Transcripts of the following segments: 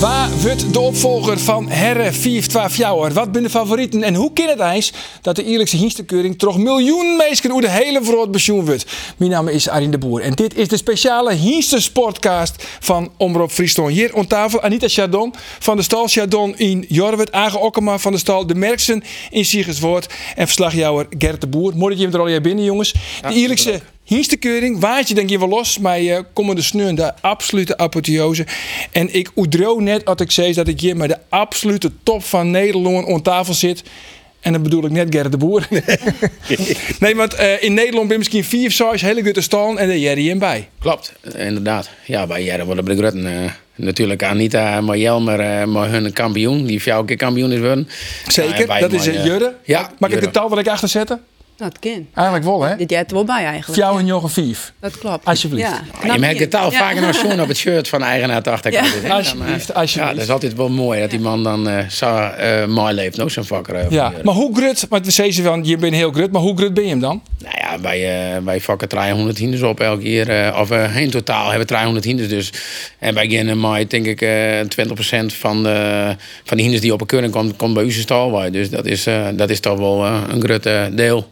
Waar wordt de opvolger van Herre 412 Jouwer? Wat zijn de favorieten? En hoe kan het eens dat de eerlijkse hienstekeuring toch miljoen mensen over de hele wereld pensioen wordt? Mijn naam is Arjen de Boer en dit is de speciale Hienste Sportcast van Omroep Friesland. Hier aan tafel Anita Chardon van de stal Chardon in Jorwet, Age Okkema van de stal De Merksen in Siegerswoord en verslagjouwer Gert de Boer. Mooi dat je hem er al binnen jongens. De eerlijkse Hienstekeuring, waardje denk je wel los, maar uh, komende sneur de absolute apotheose. En ik oedro net als ik zei dat ik hier met de absolute top van Nederland aan tafel zit. En dan bedoel ik net Gerrit de Boer. nee, want uh, in Nederland ben je misschien vier zes hele grote stallen en daar Jerry in bij. Klopt, inderdaad. Ja, bij Jerry worden de Grutten. Uh, natuurlijk Anita, maar Jelmer, uh, maar hun kampioen, die vier keer kampioen is geworden. Zeker, Nou, dat is eh, Jurre. ja, Mag ik de taal wat ik achter zetten? Dat kan. Eigenlijk wel, hè? Dit jij er wel bij eigenlijk. Fjouw en jongen vief. Dat klopt. Alsjeblieft. Ja. Je merkt het al vaker nog zo'n op het shirt van de eigenaar te achterkant. Ja. Eh, Alsjeblieft, alsjeblieft. Ja, dat is altijd wel mooi dat die man dan eh zo eh, mooi leeft, nog zo'n vakker. eh, Ja, maar hoe grut, want we zeggen van je bent heel grut, maar hoe grut ben je hem dan? Nou ja, wij, uh, wij vakken 300 hinders op elke keer. eh, of uh, in totaal hebben we 300 hinders dus. En wij beginnen met, denk ik, eh 20% van de, van de hinders die op een kunnen komt, komt bij onze stal bij. Dus dat is, eh, dat is toch wel eh, een groot eh, deel.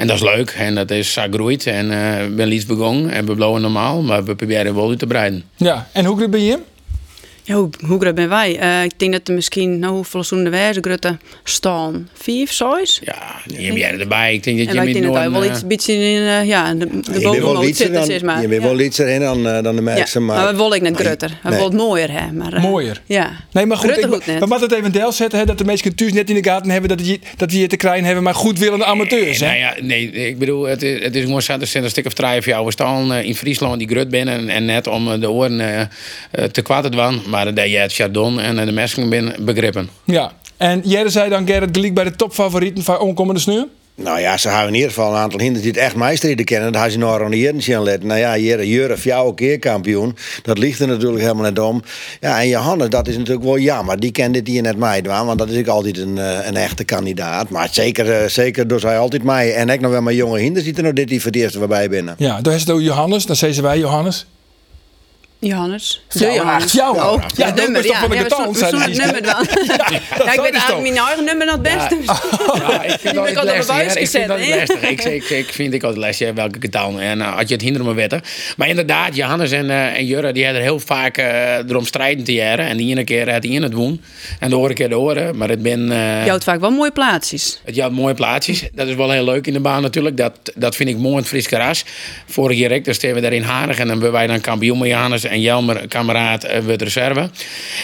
En dat is leuk en dat is gegroeid. En eh, we zijn iets begonnen en we blijven normaal, maar we proberen wel uit te breiden. Ja, en hoe grut ben je? Ja, hoe, hoe groot ben wij? Eh, ik denk dat er misschien, nou, hoeveel zo'n wijze grote staan? Vijf, zes? Ja, die heb jij erbij. Ik denk dat En je met wij wel iets beetje in eh, ja, de, de Je zitten, dan, zeg maar. je bent wel ja. lietser in dan, eh, dan de Ja, mensen, maar, maar... we willen ik net groter. We nee. willen mooier, hè. Maar, eh, Mooier. Ja. Nee, maar goed, Grutter ik, goed we moeten het even deel zetten, hè, dat de mensen thuis net in de gaten hebben dat, je, dat we hier te krijgen hebben, maar goedwillende amateurs. Hè? Nou ja, nee, ik bedoel, het is, het is gewoon zo, er zijn een stuk of drie of jou staan eh, in Friesland die grut binnen en, net om de oren te kwaad te doen, maar dat je het Chardon en eh, de mensen binnen begrippen. Ja. En Jerry zei dan Gerrit gelijk bij de topfavorieten van onkomende sneur. Nou ja, ze hebben in ieder geval een aantal hinders die het echt meistrijden kennen. Dat hebben ze nog aan de zien letten. Nou ja, Jere, Jure, jouw keer kampioen. Dat ligt er natuurlijk helemaal net om. Ja, en Johannes, dat is natuurlijk wel jammer. Die kent dit hier net mij, want dat is ook altijd een, eh, een echte kandidaat. Maar zeker, eh, zeker door zij altijd mij. En ik nog wel mijn jonge hinders die er nog dit die voor het eerst bij binnen. Ja, daar is het ook Johannes, dan zeggen wij Johannes. Johannes. Johannes. Fjouwer. Oh, Ja, het dat nummer, is toch ja. van de Ja, we getal, het nummer dan. Ja, ik weet eigenlijk mijn eigen nummer het beste. Ja, ik vind dat op lastig. Ik vind dat lastig. Ik, ik, ik vind ik altijd lastig welke getal. En uh, had je het hinder me wetten. Maar inderdaad, Johannes en, uh, en Jurre die hadden heel vaak uh, erom strijden te jaren. En die ene keer had hij in het woen. En de andere keer de oren. Maar het ben. Uh, Je houdt vaak wel mooie plaatsjes. het jouwt mooie plaatsjes. Dat is wel heel leuk in de baan natuurlijk. Dat, dat vind ik mooi in het Fries Karas. Vorig jaar we daar in Harig. En dan ben wij dan kampioen met Johannes en Jelmer, kameraad, uh, wordt reserve.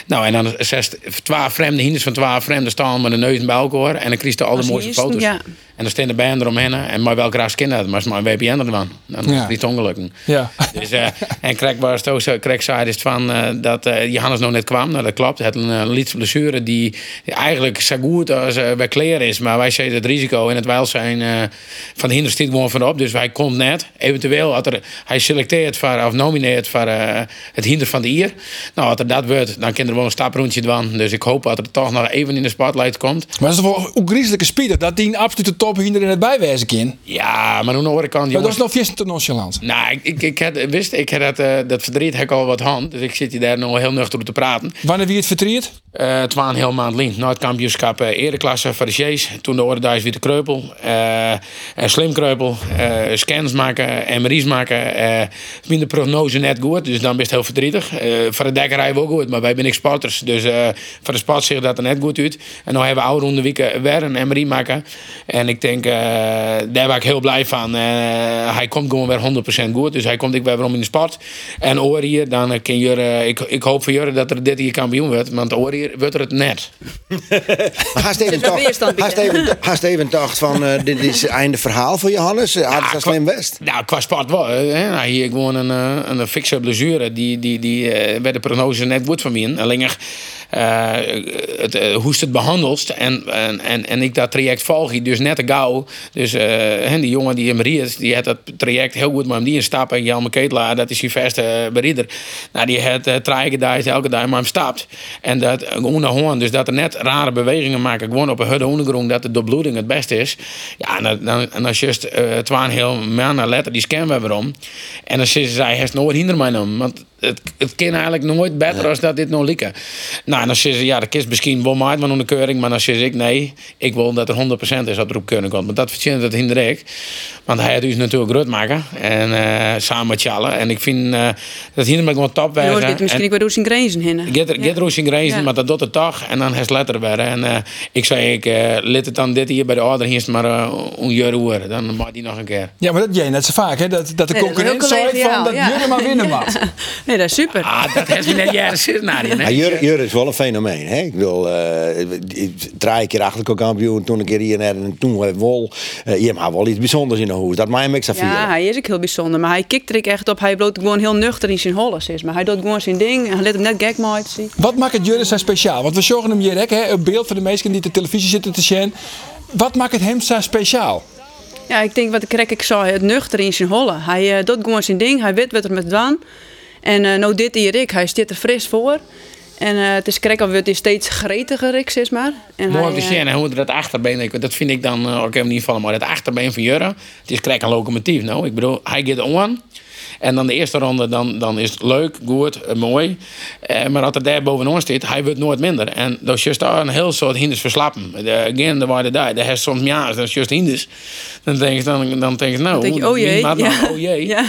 Nou, en dan zes, twaalf vreemde hinders van twaalf vreemden staan met de neus bij elkaar. En dan krijg je al de mooiste foto's. ja. En dan staan de banden eromheen. En maar welke raas kind dat? Maar een WPN ervan. Dan Ja. is het niet ongelukken. Ja. Dus, uh, en Craig was het ook zo. Craig zei dus van uh, dat uh, Johannes nog net kwam. Nou, dat klopt. Het een uh, blessure die eigenlijk zo goed als bij kleren is. Maar wij zeiden het risico en het welzijn van de hinder stiet gewoon van op. Dus hij komt net. Eventueel had er, hij selecteert voor, of nomineert voor het hinder van de ier. Nou, als er dat wordt, dan kan er wel een staprondje doen. Dus ik hoop dat er toch nog even in de spotlight komt. Maar dat is wel een griezelijke speeder, dat die een absolute top hinder in het bijwijzen kan. Ja, maar aan de andere kant, Maar dat is nog vies te nonchalant. Nou, ik, ik, ik had, wist, ik had dat, uh, dat verdriet heb ik al wat hand. Dus ik zit hier daar nog heel nuchter op te praten. Wanneer wie het vertriert? Uh, het was een heel maand lien. Na het kampioenschap uh, ereklasse Sjees. Toen de orde weer de kreupel. Uh, slim kreupel. scans maken. MRI's maken. vind de prognose net goed. Dus dan best heel verdrietig. voor de dekkerij wel goed. Maar wij ben ik sporters. Dus voor de sport zegt dat er net goed uit. En nu hebben we oude ronde weken weer een MRI maken. En ik denk, daar ben ik heel blij van. hij komt gewoon weer 100% goed. Dus hij komt ik weer om in de sport. En oor hier, dan kan je, ik, ik hoop voor jullie dat er dit hier kampioen wordt. Want oor hier wordt er het net. Haast even, bij, hè? even, dacht van, uh, dit is het einde verhaal voor Johannes. Ze dat qua- slim best? Nou, qua sport wel. Hè. Nou, hier gewoon een, eh, een fikse blessure. Die, die, die uh, werd de prognose net goed van mij. Alleen eh, het, eh, hoe ze het behandelt. En, en, en, en ik dat traject volg je dus net Dus uh, die jongen die hem riet, die had dat traject heel goed maar die in stappen. Jelme Ketelaar, dat is je beste berieder. Nou, die had uh, drie dagen elke dag maar hem stapt. En dat gewoon hoorn, dus dat er net rare bewegingen maken. Gewoon op een hudde ondergrond, dat de doorbloeding het beste is. Ja, en dan, en als twaalf heel maanden letter die scan we weer om. En dan zeggen zij, hij nooit hinder mij om. Het, het kan eigenlijk nooit beter ja. als dat dit nog lieken. Nou, en dan zeggen ze, ja, dat is misschien wel maar van een keuring, maar dan zeg ik, nee, ik wil dat er 100% is dat er op keuring komt. Maar dat verzint het hinder ik. Want hij had dus natuurlijk groot maken. En uh, samen met Jalle. En ik vind uh, dat hinder me gewoon top. Ja, misschien ik wel in grenzen hinnen. Get, er, ja. get in grenzen, ja. maar dat doet het toch. En dan is letter weer. En uh, ik zei, ik uh, lid het dan dit hier bij de ouder hier maar uh, een jaar horen. Dan mag die nog een keer. Ja, maar dat jij net zo vaak, hè? Dat, dat de nee, concurrent van dat jullie maar winnen mag. nee, dat is super. Ah, dat heeft je net jaren scenario. Ja, Jur, Jur is wel een fenomeen. Hè? Ik wil uh, drie keer achter kampioen, toen een keer hier en toen wol. Uh, je hebt wel iets bijzonders in de hoes. Dat mij niks aan Ja, hij is ook heel bijzonder. Maar hij kikt er echt op. Hij bloot gewoon heel nuchter in zijn holles is. Maar hij doet gewoon zijn ding. Hij let hem net gek mooi zien. Wat maakt het Jurre zo speciaal? Want we zorgen hem hier, hè? Een beeld van de meesten die op de televisie zitten te zien. Wat maakt het hem zo speciaal? Ja, ik denk wat ik ik zou het nuchter in zijn holle. Hij uh, doet gewoon zijn ding. Hij weet wat er met dan. En uh, nou dit hier ik, hij zit er fris voor. En uh, het is krek of het is steeds gretiger, ik zeg maar. En Mooi om te zien hoe dat achterbeen, dat vind ik dan ook helemaal niet van, maar dat achterbeen van Jurre, het is krek een locomotief. Nou, ik bedoel, hij gaat on. En dan de eerste ronde, dan, dan is het leuk, goed, mooi. Maar als er daar bovenaan zit, hij wordt nooit minder. En dat is juist daar een heel soort hinders verslappen. Again, de waarde daar. Dat is soms ja, dat is juist hinders. Dan denk je, dan, dan denk je nou, denk je, oh jee. Ja. oh jee. Ja.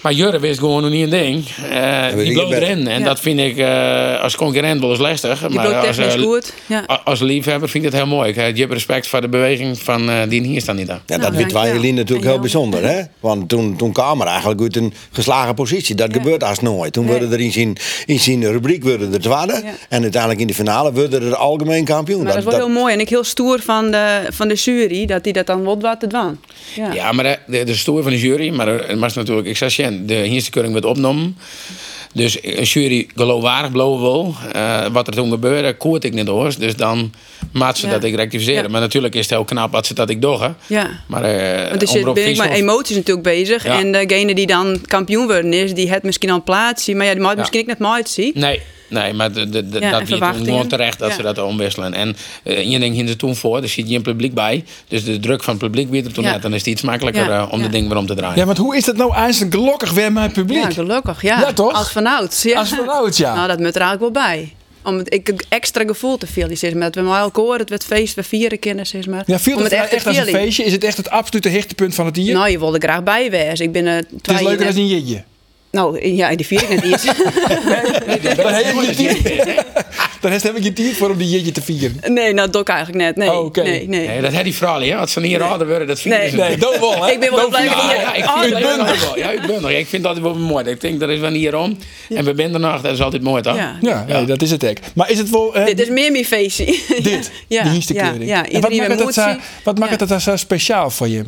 Maar Jurre wist gewoon nog niet een ding. Uh, die bloot erin. En ja. dat vind ik uh, als concurrent wel eens lastig. Die maar als, uh, goed. Ja. als liefhebber vind ik het heel mooi. Je hebt respect voor de beweging van uh, die hier staan niet aan. Ja, dat vindt jullie natuurlijk heel bijzonder. Hè? Want toen, toen kwam er eigenlijk uit een geslagen positie. Dat gebeurt als nooit. Toen worden er in zijn, in zijn rubriek worden er tweede. En uiteindelijk in de finale worden er algemeen kampioen. Maar dat, dat is wel heel mooi. En ik heel stoer van de, van de jury dat hij dat dan wat wat te doen. Ja. ja, maar de, de, de stoer van de jury, maar er was natuurlijk, ik de eerste keuring werd opgenomen. Dus een jury geloofwaardig blijven wil. Uh, wat er toen gebeurde, koert ik niet door. Dus dan maat ze ja. dat ik rectificeren. Ja. Maar natuurlijk is het heel knap wat ze dat ik doe. Ja. Maar, uh, dus ben ik met emoties natuurlijk bezig. Ja. En degene die dan kampioen worden is, die het misschien al een plaats zien. Maar ja, die misschien ik net nooit zien. Nee. Nee, maar de, de, de, ja, dat biedt gewoon terecht dat ja. ze dat omwisselen. En uh, je denkt hier toen voor, er zit je een publiek bij. Dus de druk van het publiek weer er toen net. Dan is het iets makkelijker uh, om de ding weer om te draaien. Ja, want hoe is dat nou eigenlijk gelukkig weer met het publiek? Ja, gelukkig, ja. Ja, toch? Als vanouds. Ja. Als vanouds, ja. Nou, dat moet er eigenlijk wel bij om het ik, extra gevoel te veel. Zeg maar. Dat we maar elkaar het werd feest, we vieren. Zeg maar. Ja, viel het, het echt, echt als een feestje? Is het echt het absolute hechtepunt van het dier? Nou, je wilde graag bij wezen. Ik ben uh, Het is leuker dan een jitje. Nou, ja, die vier ik net eens. nee, dan heb je. Dan heb je tijd voor om die jitje te vieren. Nee, nou, dok eigenlijk net. Nee, oh, okay. nee, nee. nee, dat had die vrouw, ja. Als ze niet ouder worden, dat vind nee. ik Nee, dat wel, hè? Ik ben wel blij dat ja, ja, ik vind oh. Ja, ik ben er. Ik vind dat wel mooi. Ik denk, dat is van hier om. En we zijn er nog. Dat is altijd mooi, toch? Ja, ja, ja. Nee, dat is het ook. Maar is het wel... Uh, dit is meer mijn feestje. Dit? ja, die eerste keuring. Ja, en wat maakt het, dat, wat maakt het zo speciaal voor je?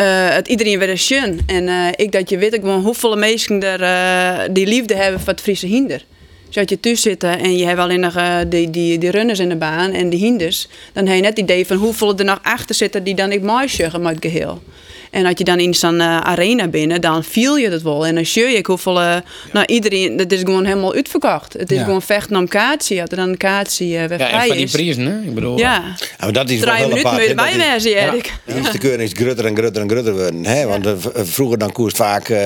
Uh, het iedereen weer een schön. En uh, ik dat je weet ik gewoon hoeveel mensen er uh, die liefde hebben voor het Friese hinder. Dus je thuis zit en je hebt alleen nog die, die, die runners in de baan en de hinders, dan heb je net het idee van hoeveel er nog achter zitten die dan ik mooi met het geheel. En als je dan in zo'n uh, arena binnen, dan viel je dat wel. En dan zie je hoeveel, uh, nou iedereen, dat is gewoon helemaal uitverkocht. Het is ja. gewoon vechten om kaartje. Als er dan een kaartje uh, weer ja, vrij en van die is. prijzen, hè? Ik bedoel... Ja. ja maar dat is Drie wel minuten moet je erbij wezen, Erik. De eerste keuring is grutter en grutter en grutter worden. Hè? Want vroeger dan koest vaak, uh,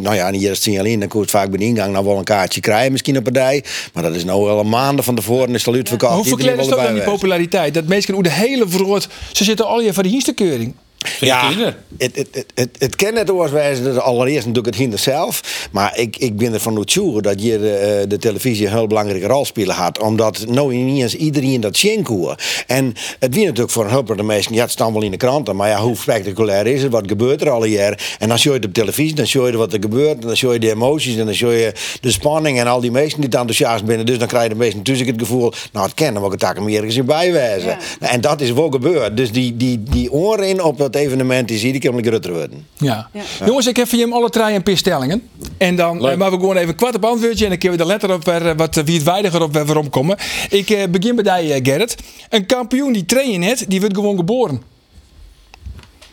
nou ja, niet eerst alleen, dan koest vaak bij de ingang nog wel een kaartje krijgen, misschien een partij. Maar dat is nou wel een maanden van tevoren is al uitverkocht. Hoe is dat dan die populariteit? Dat mensen hoe de hele vroeg, ze zitten al je voor de eerste keuring. Ja, het, het, het, het, het kan net oorzaken, allereerst natuurlijk het hinder zelf. Maar ik, ik ben ervan overtuigd dat je de, de televisie een heel belangrijke rol spelen had. Omdat nou niet eens iedereen dat zien kon. En het wie natuurlijk voor een hulp de mensen, ja het staat wel in de kranten. Maar ja, hoe spectaculair is het? Wat gebeurt er al jaar? En dan zie je het op televisie, dan zie je wat er gebeurt. En dan zie je de emoties en dan zie je de spanning en al die mensen die enthousiast binnen. Dus dan krijg je de meesten natuurlijk het gevoel, nou het kennen, we ik het daar meer ergens in bijwijzen. Ja. En dat is wel gebeurd. Dus die, die, die oren op dat even evenementen zie, die kunnen groter worden. Ja. Ja. Jongens, ik heb voor jullie alle drie een paar stellingen. En dan Leuk. eh, maar we gewoon even kwart op antwoordje. En dan kunnen we de letter op weer, eh, wat wie het weidiger op weer waarom komen. Ik eh, begin bij jou, Gerrit. Een kampioen die train je net, die wordt gewoon geboren.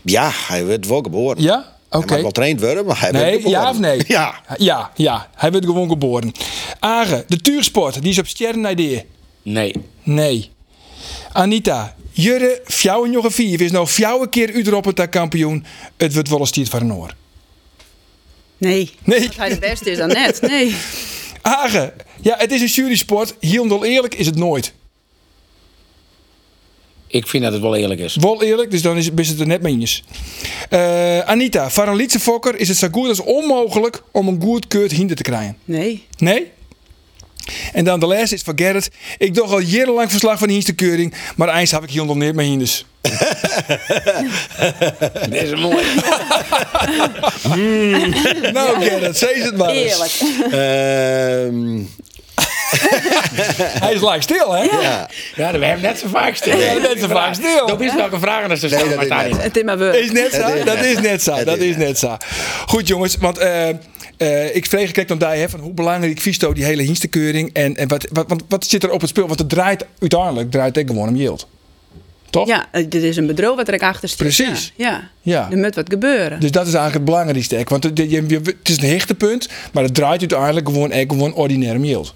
Ja, hij wordt wel geboren. Ja? Hij Oké. mag wel traind worden, maar hij wordt Nee, geboren. ja of nee? Ja. Ja, ja. Hij wordt gewoon geboren. Age, de tuursport, die is op sterren idee. Nee. Nee. Anita, Jurre, fjouwen nog een vier. is nou fjouwen keer Udroppen ter kampioen. Het wordt wel eens tijd van een oor. Nee. Nee. Als hij de beste is dan net. Nee. Age, ja, het is een jurysport. Heel eerlijk is het nooit. Ik vind dat het wel eerlijk is. Wel eerlijk, dus dan is, is het er net mee eens. Eh, Anita, voor een liedsefokker is het zo goed als onmogelijk om een goed keurt hinder te krijgen. Nee. Nee? En dan de laatste is van Gerrit. Ik doe al jarenlang verslag van de hinstekeuring, maar eens heb ik hier niet meer hinders. Dit is mooi. Nou Gerrit, zeg het maar eens. Eerlijk. Ehm, Hij is like stil, hè? ja. Ja, we hebben net zo vaak stil. Ja, net zo vaak stil. Dat is welke vragen dat ze stellen, dat net. Het is maar we. Is net zo? Dat is net zo. Dat is is net zo. Goed jongens, want eh, eh, ik vreeg ik dan daar hè, van hoe belangrijk visto die hele hinstekeuring en, en wat, wat, wat zit er op het spel? Want het draait uiteindelijk draait het gewoon om yield. Toch? Ja, eh, dit is een bedrijf wat er achter zit. Precies. Ja. ja. Ja. Er moet wat gebeuren. Dus dat is eigenlijk het belangrijkste. Want het, het is een hechtepunt, maar het draait uiteindelijk gewoon, echt gewoon ordinair yield.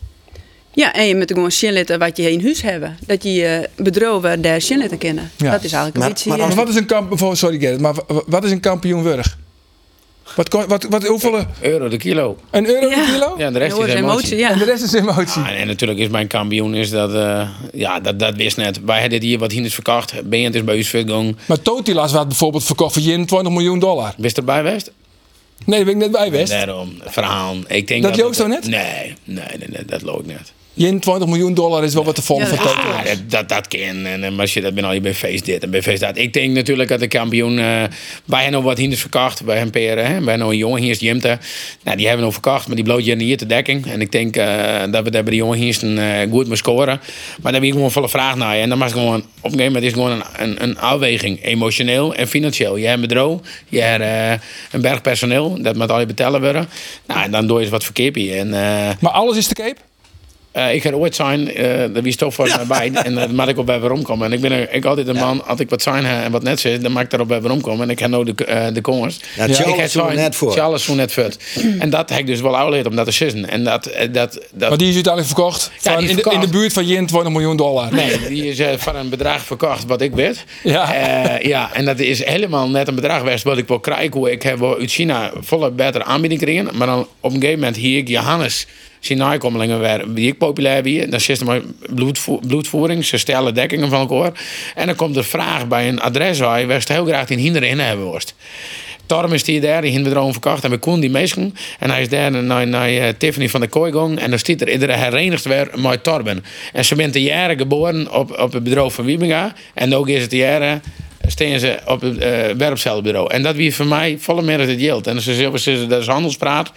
Ja, en je moet gewoon zien wat je in huis hebben. Dat je je bedrijven daar zien te kennen. Ja. Dat is eigenlijk Maar- een beetje... maar eh, Maar wat is een kampioen? Sorry Gerrit, maar wa- wat is een kampioenwurg? Wat, wat, wat, hoeveel? Euro de kilo. Een euro Ja. per kilo? Ja, de rest is emotie. ja. En de rest is emotie. Ah, en natuurlijk is mijn kampioen is dat, eh, ja, dat, dat wist net. Wij hebben dit hier wat hinders verkocht. Bent is bij vergaan. Maar Totilas werd bijvoorbeeld verkocht voor 21 miljoen dollar. Wist erbij geweest? Nee, dat ben ik net bij West. Daarom, verhaal. Ik denk Dat dat, loopt zo net? Nee, nee, nee, nee dat loopt net. 21 miljoen dollar is wel wat te volgen Ja, van dat-. Ah, dat, dat, dat kan. En, en als je dat ben al je bij feest dit en bij feest dat. Ik denk natuurlijk dat de kampioen. eh wij hebben nog wat hinders verkocht. Bij een peren. Hè? Wij hebben nog een jongen hier is Jimte. Nou, die hebben we nog verkocht, maar die bloot je niet te dekking. En ik denk eh, dat we daar bij de jongen hier eh, goed moeten scoren. Maar daar heb ik gewoon volle vraag naar. En dan mag gewoon op een gegeven moment is gewoon een, een, een afweging, emotioneel en financieel. Je hebt een bedrijf, je hebt eh, een berg personeel, dat moet al je betalen worden. Nou, en dan doe je eens wat verkeerd. En eh, Maar alles is te cape? Eh, ik ga ooit zijn, eh dat wie toch voor mij bij. En dan mag ik op bij waarom komen. En ik ben er, ik altijd een man, als ik wat zijn heb en wat net zit, dan mag ik daarop bij waarom komen. En ik heb nou de, eh de komers. Ja, ik Charles heb is er net voor. Charles zo net vet. En dat heb ik dus wel uitgeleerd om dat te zitten. En dat, eh, dat, dat Maar die is uiteindelijk verkocht Ja, van in, de, in de verkocht. buurt van 21 miljoen dollar. Nee, die is eh, van een bedrag verkocht wat ik weet. Ja. Eh, ja, en dat is helemaal net een bedrag geweest wat ik wil krijgen. Hoe ik heb uit China volle betere aanbieding gekregen. Maar dan op een gegeven moment hier ik Johannes zien nakomelingen weer die ik populair wie. Dan zit er maar bloedvo bloedvoering, ze stellen dekkingen van elkaar. En dan komt de vraag bij een adres waar je heel graag die hinder in hebben worst. Torm is die daar, die heeft bedrijf verkocht en we konden die meesten. En hij is daar naar, eh, Tiffany van de Kooi gegaan en dan stiet er iedere herenigd weer met Torben. En ze bent de jaren geboren op, op het bedrijf van Wiebinga en ook is het de jaren steen ze op het uh, werkcelbureau. En dat wie voor mij volle meer het geld. En ze zeggen, ze- dat is handelspraat.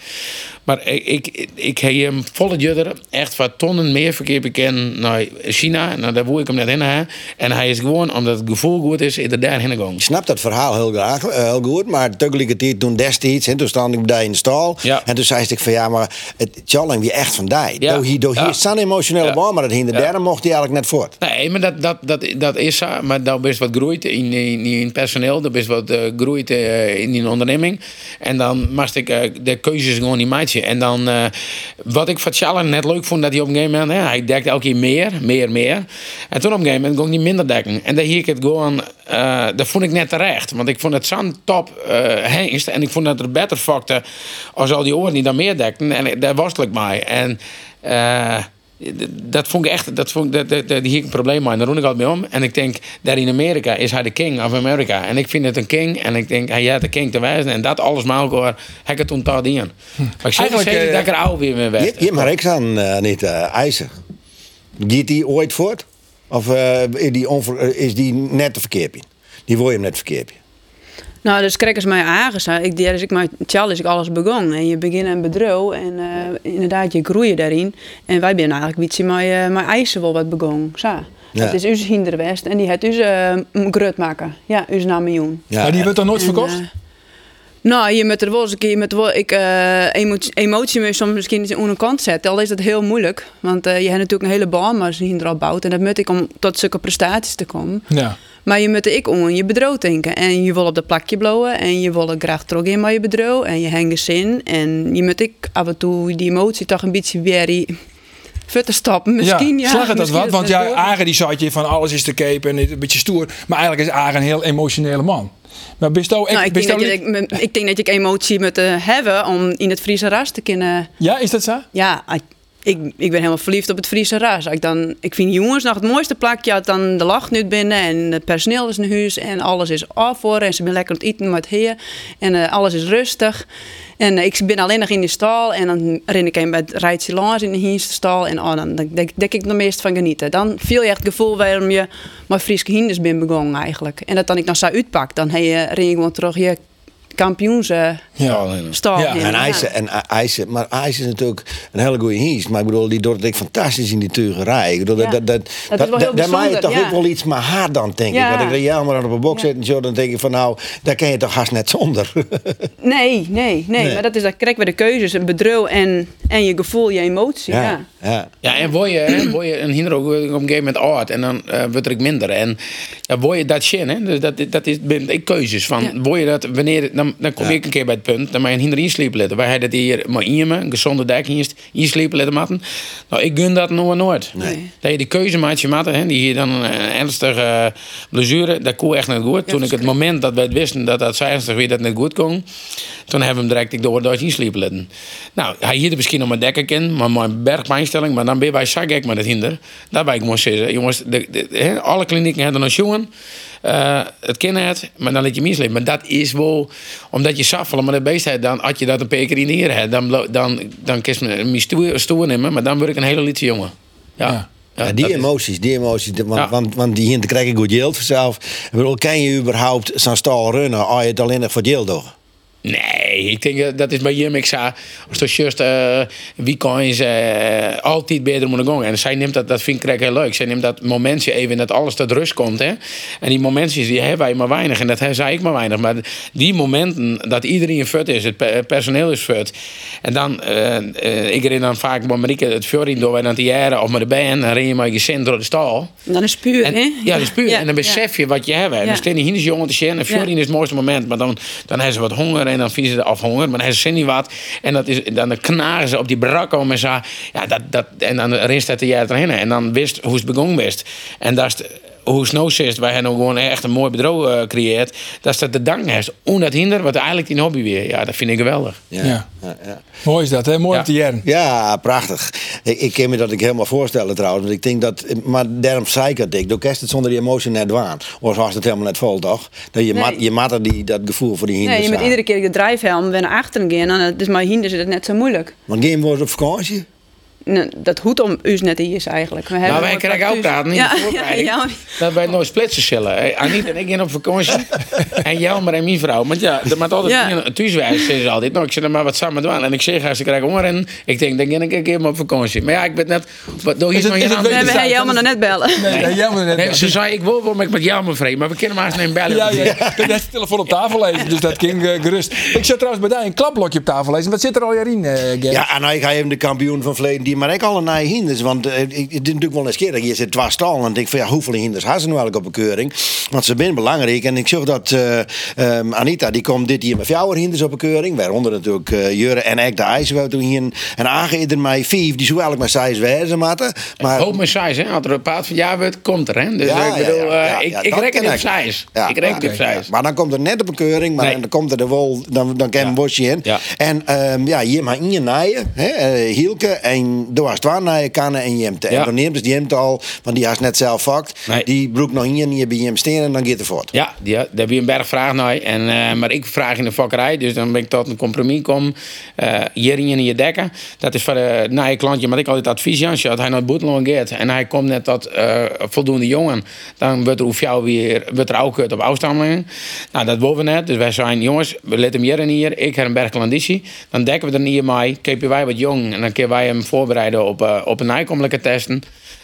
Maar ik, ik, ik heb hem volle judder echt wat tonnen meer verkeer bekend naar China. Nou, daar woe ik hem net in. Hè. En hij is gewoon, omdat het gevoel goed is, is er daarheen gegaan. Ik snap dat verhaal heel graag, eh, heel goed. Maar tegelijkertijd toen destijds, en toen stond ik bij in de stal. Ja. En toen zei ik van ja, maar het Challing wie echt van die. Ja. Door hier, door hier Ja. is zo'n emotionele Ja. band, maar dat hinder Ja. derde mocht hij eigenlijk net voort. Nee, maar dat, dat, dat, dat is zo. Maar dan best wat groeit in, in, in personeel. Dan best wat eh, groeit eh, in die onderneming. En dan mag ik de keuzes gewoon niet maken. En dan, eh, wat ik van Challen net leuk vond, dat hij op een gegeven moment, hè, hij dekte elke keer meer, meer, meer. En toen op een gegeven moment kon niet minder dekken. En dan hier ik het gewoon, eh, dat vond ik net terecht. Want ik vond het zo'n top eh hengst. En ik vond dat er beter fakte als al die oren die dan meer dekten. En daar worstel ik mee. En... eh, dat vond ik echt, dat vond ik, dat, dat, dat, hier een probleem mee. En daar roen ik altijd mee om. En ik denk, daar in Amerika is hij de king of Amerika. En ik vind het een king. En ik denk, hij heeft de king te wijzen. En dat alles maar elkaar, heb ik het. Maar ik zeg Eigenlijk, zeker eh, dat ik er oude weer mee Je, werd. je maar ik aan eh, niet eh, eisen. Giet die ooit voort? Of is, die onver- is die net te verkeerd? Die wil je hem net verkeerd. Nou, dus krijgen ze mij aangestaan. Ik, dus ik met Charles is ik alles begonnen. En je begint een bedrijf en eh, inderdaad, je groeit daarin. En wij zijn eigenlijk iets met, uh, met eisen wel wat begonnen. Zo. Ja. Dat is uw hinderwest. En die heeft u uh, grut maken. Ja, u na miljoen. Ja, maar die wordt dan nooit En, verkocht? eh, nou, je moet er wel eens een keer wel, ik, eh, emotie, emotie mee soms misschien aan een kant zetten. Al is dat heel moeilijk. Want eh, je hebt natuurlijk een hele baan maar ze hinder al bouwt. En dat moet ik om tot zulke prestaties te komen. Ja. Maar je moet er ik om je bedrijf denken. En je wil op dat plakje blowen. En je wil er graag terug in bij je bedrijf. En je hangt zin. En je moet ik af en toe die emotie toch een beetje weer verder stappen. Misschien ja. slag het dat wat? Want ja. Agen die zat je van alles is te kepen en een beetje stoer. Maar eigenlijk is Agen een heel emotionele man. Maar bist ook, Nou, ik, bist denk ook dat je, ik, ik denk dat je emotie moet eh, hebben om in het Friese ras te kunnen. Ja, is dat zo? Ja, ik, ik, ik ben helemaal verliefd op het Friese ras. Ik, dan, ik vind jongens nog het mooiste plakje als dan de lach nu binnen en het personeel is in huis en alles is af voor en ze zijn lekker aan het eten met heer en eh, alles is rustig. En eh, ik ben alleen nog in de stal en dan ren ik een bij het rijtje langs in de hindenstal en oh, dan denk, ik er meest van genieten. Dan viel je echt het gevoel waarom je met Friese hinders bent begonnen eigenlijk. En dat dan ik dan zo uitpak, dan heb je, ren je gewoon terug je kampioens eh, Ja. stal Ja. En IJzer, en IJzer, maar IJzer is natuurlijk een hele goede hies. Maar ik bedoel, die doet het ook fantastisch in die tugerij. Ik bedoel, Ja. dat, dat, Dat is wel heel daar maak je bijzonder, toch ja. ook wel iets maar haar dan, denk Ja. ik. Want ik ja, maar op een box Ja. zit en zo, dan denk ik van nou, daar ken je toch haast net zonder. Nee, nee, nee, Nee. Maar dat is dat krijg we de keuzes, een bedrijf en, en je gevoel, je emotie. Ja. ja. Ja, en word je, hè, word je een hinder ook op een gegeven moment oud en dan eh wordt er ook minder. En ja, word je dat zin, hè? Dus dat, dat is ben ik keuzes van. Ja. Word je dat wanneer, dan, dan kom ik een keer bij het punt, dan mag je een hinder inslepen letten. Wij hebben dat hier maar in me, een gezonde dek in inslepen letten matten. Nou, ik gun dat nog nooit. Nee. Dat je de keuze maakt je matten, hè, die hier dan een ernstige eh, blessure, dat kon echt niet goed. toen ik het moment dat wij het wisten dat dat zo ernstig weer dat niet goed kon, toen hebben we hem direct ik door Duits inslepen letten. Nou, hij hier misschien nog maar dekken ken, maar mijn bergpijnstelling, maar dan ben wij zo gek met het hinder. Dat wij ik moest zeggen, jongens, de, alle klinieken hebben een jongen. Eh, het kind het, maar dan laat je mislepen. Maar dat is wel, omdat je saffelen met de beest hebt, dan had je dat een paar keer in de eer hebt, dan, dan, dan kies me me stoer, stoer nemen, maar dan word ik een hele liedje jongen. Ja. Ja. Ja, Ja, die is- emoties, die emoties. Want, Ja. want, want die hier krijg ik goed geld vanzelf. Ik bedoel, kan je überhaupt zo'n stal runnen als je het alleen nog voor geld doet? Nee, ik denk dat is bij Jim. Ik zei, als het juist eh weekends altijd beter moeten gaan. En zij neemt dat, dat vind ik heel leuk. Zij neemt dat momentje even dat alles tot rust komt. Hè? En die momentjes die hebben wij maar weinig. En dat zei ik maar weinig. Maar die momenten dat iedereen fut is, het pe- het personeel is fut. En dan, eh, ik ren dan vaak met Marieke het fjording door naar de jaren of met de band. Dan ren je maar je zin door de stal. En dan is het puur, En, hè? ja, dat is puur. Ja, en dan besef je wat je hebt. En dan staan die hinders jongen te zien. En 14 is het mooiste moment. Maar dan, dan hebben ze wat honger. En dan vinden ze af honger. Maar dan hebben ze niet wat. En dat is, dan knagen ze op die brak om en zo. Ja, dat, dat, en dan rinst het jaar erheen. En dan wist hoe het begonnen wist. En dat is... hoe Snow is, wij hebben gewoon echt een mooi bedrijf eh, gecreëerd. Dat is dat de dank is. Om dat hinder, wat eigenlijk die hobby weer. Ja, dat vind ik geweldig. Ja. Ja. Ja, ja. Mooi is dat, hè? Mooi Ja. op de. Ja, prachtig. Ik, ik kan me dat ik helemaal voorstellen trouwens. Want ik denk dat, maar daarom zei ik het ik. Doe kerst het zonder die emotie net waan. Of was het helemaal net vol, toch? Dat je, Nee. mat, je er die, dat gevoel voor die Nee, hinders je moet iedere keer de drijfhelm weer naar achteren gaan. En het is maar hinder is het net zo moeilijk. Want geen woord op vakantie? Nee, dat hoeft om u net hier is eigenlijk. We Maar hebben wij krijgen ook praten, niet Ja, de ja, voorbereiding. ja, Dat wij nooit splitsen zullen. Anita en ik gaan op vakantie. en Jelmer en mijn vrouw. Want ja, er moet altijd Ja. thuiswijs ze altijd. Nou, ik zit er maar wat samen doen. En ik zeg, als ze krijgen honger en ik denk, dan ga ik een keer op vakantie. Maar ja, ik ben net... Wat doe je Is het- nog is hier het aan? we helemaal nog net bellen. Nee, nee, jij net. Nee, ze zei, ik wil wel met, met Jelmer vrij. Maar we kunnen maar eens nemen bellen. Ja, ja, kunt net de telefoon op tafel lezen, dus dat ging eh, gerust. Ik zat trouwens bij jou een klapblokje op tafel lezen. Wat zit er al in, eh? Ja, en nou, ik ga even de kampioen van verleden die maar ik alle naar hinders. Want eh, ik, het is natuurlijk wel eens keer dat je zit stallen. En ik denk van ja, hoeveel hinders hebben ze nu eigenlijk op een keuring? Want ze zijn belangrijk. En ik zag dat eh, ehm, Anita, die komt dit jaar met jouw hinders op een keuring. Waaronder natuurlijk eh Jurre en ik de IJs. toen hier en er mij vijf. Die zou eigenlijk maar size wezen matten. Maar Hoop mijn size, hè. Als er een paard van ja wordt, komt er, hè. Dus Ja, ik bedoel, ja, ja, ik, ik reken ken op size. Ik reken op size. Maar dan komt er net op een keuring, maar Nee. dan komt er wel, dan, dan kan een bosje in. En ehm, ja, je mag in je naaien, hè, Hielke, en door het waar naaien kan en Jemte. En dan neemt dus Jemte al, want die has net zelf vakt. Nee. Die broek nog in je, niet bij Jem steen en dan gaat het voort. Ja, die, daar heb je een berg vraag naar. En, eh, maar ik vraag in de vakkerij, dus dan ben ik tot een compromis kom. eh hier in je dekken. Dat is voor de na je klantje, maar ik altijd advies aan. Als hij naar het boeteloon gaat en hij komt net tot eh, voldoende jongen, dan wordt er hoef jou weer wordt er ook op afstammelingen. Nou, dat willen we net. Dus wij zijn jongens, we letten hem hier en hier. Ik heb een bergklanditie. Dan dekken we er niet mee. Kepen wij wat jong en dan kunnen wij hem voorbereiden op, eh, op een nijkommelijke testen.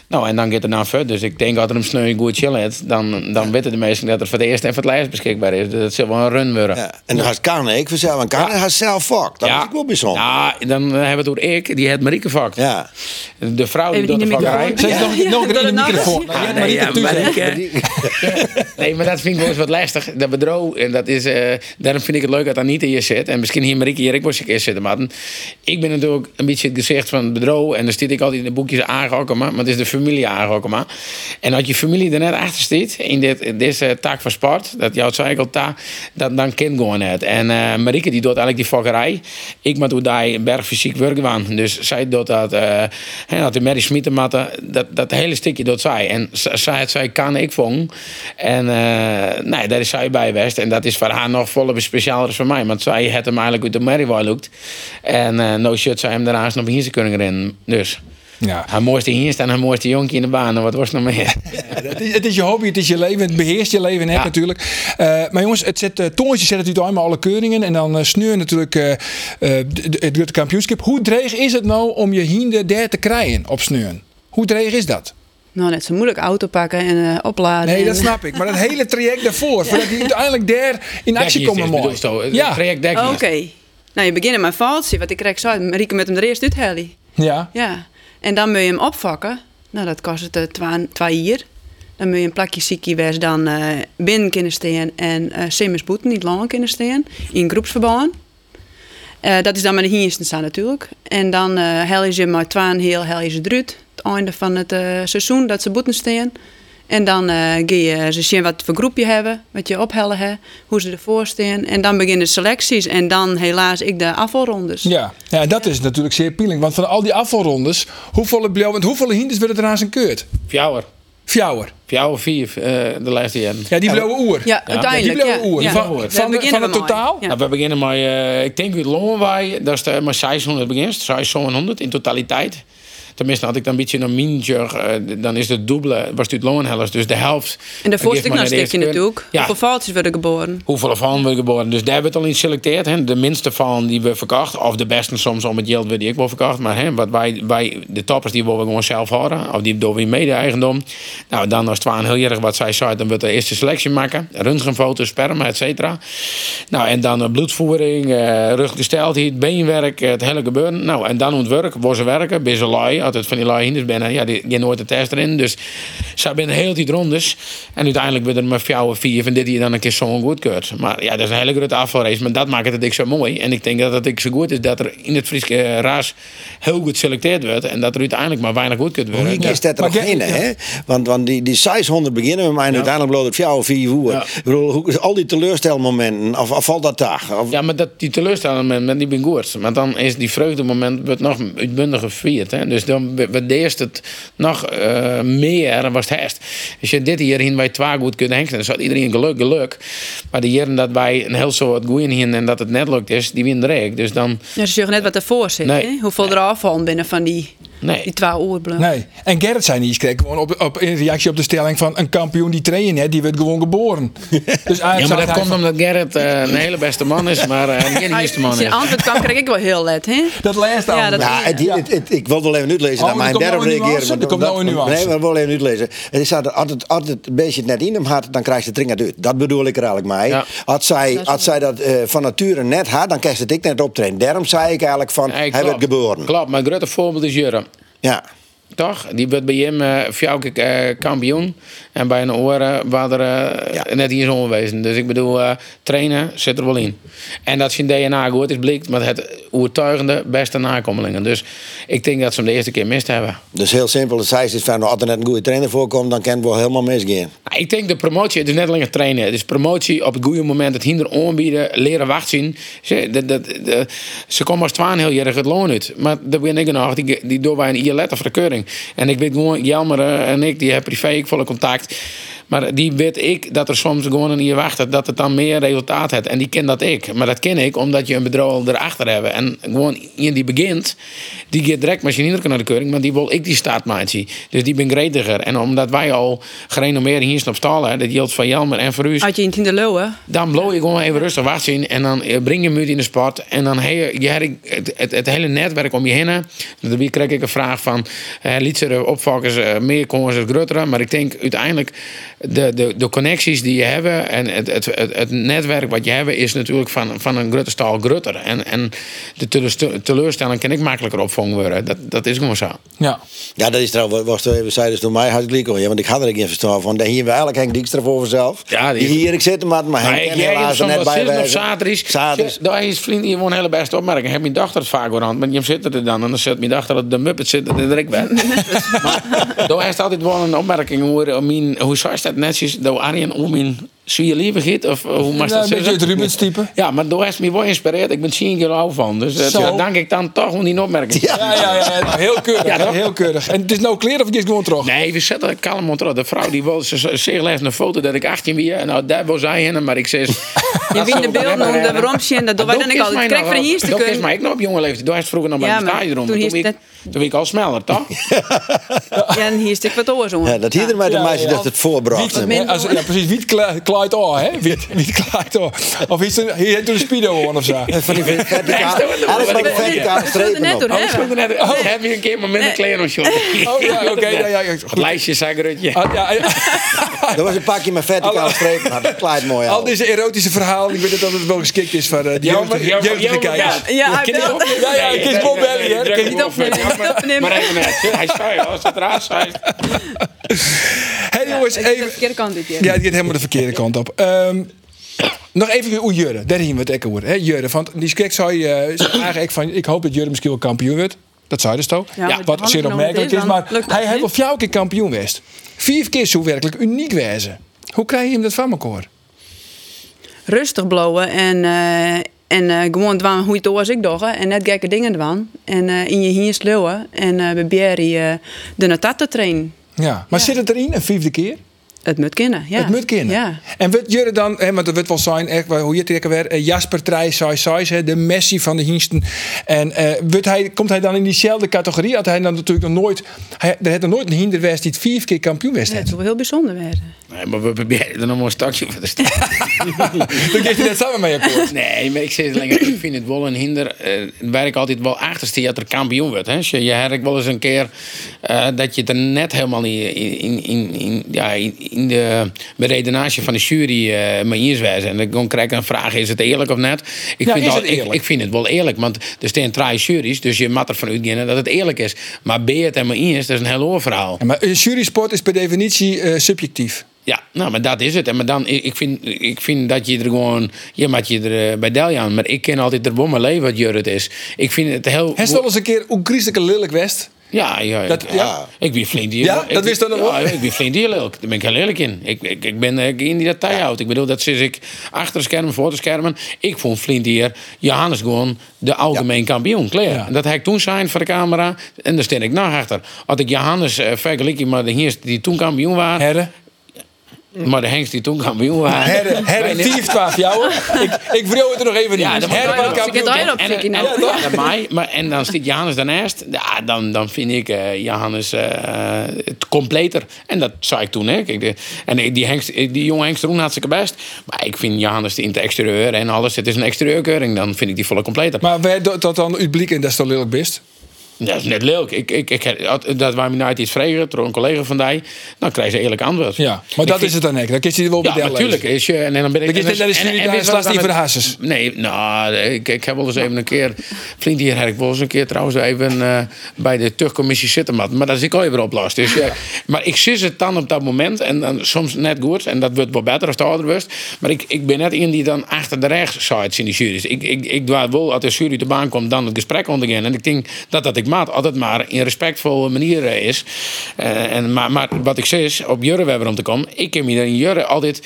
Nou, en dan gaat het naar verder. Dus ik denk dat er een sneu goed chill heeft, dan, dan weten de meesten dat er voor het eerst en voor het laatst beschikbaar is. Dus dat zal wel een run worden. Ja. En dan gaat kan ik vanzelf. En kan Ja. hij zelf fuck. Dat is ook wel bijzonder. Ja, dan hebben we het over ik, die het Marieke vakt. Ja. De vrouw die doet de de vakkerij. Ja, nog, nog een keer in de microfoon. Ja, Nee, Marieke nee, maar dat vind ik wel eens wat lastig. Dat bedrijf, en dat is, eh, daarom vind ik het leuk dat Anita hier zit. En misschien hier Marieke hier ik was een keer zitten. Maar ik ben natuurlijk een beetje het gezicht van het bedrijf. En dan zit ik altijd in de boekjes aangehokken. Maar het is de familie aangehokken. Maar. En als je familie er net achter zit, in dit, deze tak van sport, dat jouw cycle ta, dat, dan kind gewoon net. En eh Marieke die doet eigenlijk die fokkerij. Ik moet daar een berg fysiek werken aan. Dus zij doet dat, eh hè, dat de Mary Smietenmatten, dat, dat hele stukje doet zij. En zij, het kan ik vong. En eh, nee, daar is zij bij geweest. En dat is voor haar nog volle specialer dan voor mij. Want zij had hem eigenlijk uit de Mary gelukt. En eh no shit, zij hem daarnaast nog hier kunnen rennen. Dus Ja. haar mooiste hier en haar mooiste jonkie in de baan. En wat was nog meer? Het is, het is je hobby, het is je leven, het beheerst je leven net Ja. natuurlijk. Eh, maar jongens, het zet, uh, Toontje zet het uit alle keuringen en dan uh, sneur natuurlijk eh, eh, de- de- het Rutte kampioenschap. Hoe dreig is het nou om je hinder daar te krijgen op sneuren? Hoe dreig is dat? Nou, net zo moeilijk auto pakken en eh, opladen. Nee, en, dat snap ik. Maar dat hele traject daarvoor, voordat je uiteindelijk daar in actie komen mooi. Ja. Ja, eh, dekjes. Oké. Nou, je begint met mijn valtje, wat ik krijg zo. Marieke met hem er eerst uithellen. ja. Ja. En dan moet je hem opvakken. Nou, dat kost het eh, twee jaar. Dan moet je een plakje ziekje wees dan eh, binnen kunnen staan en boeten niet lang kunnen staan. In groepsverband. Eh, dat is dan met de hierste staan natuurlijk. En dan eh hel je ze maar twaalf heel hel je ze eruit. Het einde van het seizoen dat ze boeten staan. En dan eh ga je ze zien wat voor groep je hebben, wat je ophellen hebt, hoe ze ervoor staan. En dan beginnen de selecties en dan helaas ik de afvalrondes. Ja. ja, dat is natuurlijk zeer appealing. Want van al die afvalrondes, hoeveel, blauw- want hoeveel hinders werden er aan zijn keurt? Fjouwer. Fjouwer. Fjouwer vier eh, de laatste jaren. Ja, die blauwe oer. Ja, die blauwe oer. Ja. Van, van, het totaal? Ja. Nou, we beginnen met, eh, ik denk uit Longenwaai, dat is de, maar 600 begint, 600 in totaliteit. Tenminste, had ik dan een beetje een minder, eh, dan is het dubbele, was het uit Longenhellers, dus de helft. En daarvoor stuk maar nog stukje natuurlijk. Ja, Hoeveel foutjes worden geboren? hoeveel van worden geboren. Dus daar werd al in geselecteerd. Hè. De minste van die we verkocht. Of de beste soms om het geld die ik wel verkocht. Maar hè, wat wij, wij, de toppers die we gewoon zelf houden. Of die door wie mede-eigendom. Nou, dan als het waar een heel erg wat zij zei, dan wordt de eerste selectie maken. Röntgenfoto's, sperma, et cetera. Nou, en dan eh, bloedvoering, eh ruggesteldheid, beenwerk, het hele gebeuren. Nou, en dan het werk, waar ze werken, bij ze lui. Altijd van die lui hinders binnen. Ja, die, die nooit de test erin. Dus ze binnen heel die rondes. En uiteindelijk werden er maar vier of vier van dit die dan een keer zo goed keurt. Maar ja, dat is een hele grote afvalrace. Maar dat maakt het ik zo mooi. En ik denk dat het ik zo goed is dat er in het Friese eh, raas heel goed geselecteerd wordt. En dat er uiteindelijk maar weinig goed kunt worden. Hoe is dat er nog ge- in, ja. hè? Want, want die, die 600 beginnen we maar en uiteindelijk bloot het jou of vier uur. Ja. Ik bedoel, hoe, al die teleurstelmomenten, of, of valt dat dag? Of, Ja, maar dat, die teleurstelling, met die ben goed. Maar dan is die vreugdemoment wordt nog uitbundiger gevierd. Hè? Dus dan wordt eerst het nog eh, meer was het herst. Als je dit hier in wij twee goed kunnen hengsten, dan zat iedereen geluk, geluk. Maar de jaren dat wij een heel soort goeien hier en dat het net lukt is, die winnen er. Dus dan, Ja, ze zeggen net wat ervoor zit. Nee. Hoeveel er afvallen binnen van die, nee. die twee oorblad. Nee. En Gerrit zei niet, kreeg gewoon op, op, in reactie op de stelling van een kampioen die trainen net, die werd gewoon geboren. dus eigenlijk Ja, maar dat komt van- omdat Gerrit eh, een hele beste man is, maar eh, geen eerste man is. antwoord kwam krijg ik wel heel let, hè? dat laatste Ja, aan. dat- Ja, het, het, het- ik wil wel even uitlezen Oh, naar mijn derde een reageren. nuance, maar er komt dat- nou een nuance. Nee, maar wel even uitlezen. Het is dat altijd, altijd een beetje het net in hem had, dan krijg je het dringend uit. Dat bedoel ik er eigenlijk mee. Ja. Als zij, als zij dat eh, van nature net had, dan krijg je het ik net optreden. Daarom zei ik eigenlijk van, hij werd geboren. Klopt, maar grote voorbeeld is Jurre. Ja. Toch? Die werd bij hem uh, eh, kampioen. En bij een oren waren er eh, Ja. net hier zo wezen. Dus ik bedoel, trainen zit er wel in. En dat zijn DNA goed is blikt met het overtuigende beste nakomelingen. Dus ik denk dat ze hem de eerste keer mist hebben. Dus heel simpel, als hij zegt van, als er net een goede trainer voorkomt, dan kan het wel helemaal misgaan. Nou, ik denk de promotie, het is net alleen het trainen. Het is promotie op het goede moment, het hinder aanbieden, leren wachten. Ze, dat, dat, dat- ze komen als twaalf heel erg het loon uit. Maar dat ben ik nog, die, die doen wij een ILET of verkeuring. En ik weet gewoon, Jelmer eh, en ik, die hebben privé ik volle contact. Maar die weet ik dat er soms gewoon een hier wacht dat het dan meer resultaat heeft. En die ken dat ik. Maar dat ken ik omdat je een bedrijf erachter hebt. En gewoon in die begint, die gaat direct je naar de keuring, maar die wil ik die staat maken. Dus die ben gretiger. En omdat wij al gerenommeerd hier op stal hebben, dat geldt van Jelmer en voor u. Had je in de Leeuwen? Dan blow je gewoon even rustig wacht zien en dan eh, breng je uit in de sport. En dan heb je, je het, het, het hele netwerk om je heen. Dan krijg ik een vraag van, eh, liet ze de eh, meer komen ze groter. Maar ik denk uiteindelijk, de, de, de connecties die je hebben en het, het, het, het netwerk wat je hebt, is natuurlijk van, van een grote stal groter. En, en de teleur- teleurstelling kan ik makkelijker opvangen worden. Dat, dat is gewoon zo. Ja. Ja, dat is trouwens, was even zeiden door mij hartstikke lief. Ja, want ik had er geen verstand van. Hier hebben we eigenlijk Henk Dijkstra voor vanzelf. Ja, die- die hier ik zitten, maar, maar Maar Henk ik en jij helaas er net bij op zaterdag. Zaterdag. Daar is vriend hier gewoon hele beste opmerking. Heb mijn dochter het vaak aan, maar je zit er dan en dan zet mijn dochter dat de muppet zit en er ik ben. maar daar is altijd wel een opmerking hoe hoe zou dat netjes door Arjen om mijn zie liever giet of hoe mag Ja, dat een beetje zeggen? het Rubens type. Ja, maar daar is me wel geïnspireerd. Ik ben 10 kilo oud van. Dus eh, daar dank ik dan toch om die opmerking. Ja. Ja, ja, ja, heel keurig. Heel keurig. En het is nou clear of het is gewoon terug? Nee, we zetten kalm terug. De vrouw die wil, ze ze- ze legde een foto dat ik 18 ben. Nou, daar was zij in, maar ik zei... Je wint de beeld om de waarom zien dat wij dan ik altijd krijg van hier te Dat is kunnen. mij ik nog op jonge leeftijd. Toen was vroeger nog bij de maar stadion. toen Toen is ben ik al sneller, toch? Ja, en hier stik wat oor zo. Ja, dat hier met de meisje dat het voorbracht. Ja, precies. Wiet klaait al, hè? Wiet, wiet klaait al. Of is er, hier heeft een speedo aan of zo. Van die alles maar. met de verticale er strepen net op. door Oh, ik hebben. speelde net. Oh, heb je een keer maar met een kleren short. Oh ja, oké. ja, ja, ja, Het lijstje, zagrutje. Ah. Dat was een pakje met verticale strepen. Nou, dat klaait mooi Al deze erotische verhalen, ik weet dat het wel geschikt is voor eh, de jeugdige, kijkers. ja. Ja, ik is Bob Belly, hè. niet op, opnemen, maar-. Maar even net. Hij zei als het raar zei. Hé jongens, Het is de even... verkeerde kant dit keer. Ja, het gaat helemaal de verkeerde kant op. Ehm, nog even hoe Jurre, daar zien we het ook over. hè, Jurre, want die zei, eh, zei eigenlijk van, ik hoop dat Jurre misschien wel kampioen wordt. Dat zei dus toch? Ja, Wat zeer opmerkelijk is, maar hij heeft wel vier keer kampioen geweest. Vier keer zo werkelijk uniek wezen. Hoe krijg je hem dat van elkaar? Rustig blowen en, eh, en eh, gewoon dwan hoe het was ik doch. En net gekke dingen dwan. En eh, in je hier sleeuwen. En eh bij Berry eh, de natat trainen. Ja. Maar zit het erin, een vijfde keer? Het moet kennen, ja. Het moet kennen. Ja. En wordt Jurre dan, hè, want dat wordt wel zijn, echt, hoe je het trekken weer, eh, Jasper Trij, Sai Sais, hè, de Messi van de Hiensten. En eh, wordt hij, komt hij dan in diezelfde categorie? Had hij dan natuurlijk nog nooit, hij, er heeft nog nooit een hinder geweest die het vier keer kampioen was. Ja, het is wel heel bijzonder werden. Nee, maar we proberen er nog maar een stakje voor te staan. Dan geeft hij net samen mee akkoord. Nee, maar ik zeg het langer, ik vind het wel een hinder. eh waar ik altijd wel achter sta dat er kampioen wordt. Hè. Als Je, je wel eens een keer eh, dat je er net helemaal niet in, in, in, in- ja, in, in de beredenage van de jury eh mee eens wijzen. En dan krijg ik een vraag, is het eerlijk of net? Ik, vind, is ik, vind het wel eerlijk, want er staan drie juries, dus je mag ervan uitgaan dat het eerlijk is. Maar het er mee eens, dat is een heel ander verhaal. Ja, maar een jurysport is per definitie eh, subjectief. Ja, nou, maar dat is het. En maar dan, ik vind, ik vind dat je er gewoon, je maakt je er eh, bij Deljan, maar ik ken altijd er mijn leven wat Jurrit is. Ik vind het heel. Hij is wel eens een keer hoe christelijke lelijk west. Ja, ja, Dat- ik, ja. ik ben flink die. Ja, ik, dat wist dan nog ja, wel? ik ben flink die lelijk. Daar ben ik heel eerlijk in. Ik, ik, ik ben eh, in die dat houdt. Ik bedoel, dat sinds ik achter de schermen, voor de schermen. Ik vond flink hier Johannes gewoon de algemeen kampioen. Klaar. Dat hij ik toen zijn voor de camera. En daar steen ik nog achter. Had ik Johannes uh, vergeleken met de heers die toen kampioen waren. Herre. Maar de Hengst die toen kampioen waren. Herre, herre, 4 12 jou. Ik, ik vroeg het er nog even niet. Ja, moet herre Ik kampioen. En, en, ja, dat mij, maar, en dan zit Johannes daarnaast. Ja, dan, dan vind ik eh, Johannes eh, het completer. En dat zei ik toen. Hè. Kijk, de, en die, hengst, die jonge Hengst Roen hartstikke best. Maar ik vind Johannes in het exterieur en alles. Het is een exterieurkeuring. Dan vind ik die volle completer. Maar wij dat dan blik en dat is lelijk best? Dat is net leuk. Ik, ik, ik, dat waar nou iets vragen door een collega van die. Dan krijg je eerlijk antwoord. Ja, maar Ik dat vind- is het dan echt. Dan kun je wel bij Ja, natuurlijk. Is je, en dan ben ik. Dan is en- en slaat het niet voor de hasses. Nee, nou, ik, ik heb wel eens even een keer. Vriend hier heb ik wel eens een keer trouwens even eh, bij de tuchtcommissie zitten. Maar, maar dat is ik al even oplost. Dus, eh, maar ik zie het dan op dat moment en dan soms net goed. En dat wordt wel beter als het ouder. Maar ik, ik ben net iemand die dan achter de rechtszijds in de jury is. Ik, ik, ik doe wel als de jury de baan komt, dan het gesprek ondergaan. En ik denk dat dat ik maat altijd maar in respectvolle manier is. Eh, en, maar, wat ik zeg is, op Jurre Webber om te komen. Ik heb me in Jurre altijd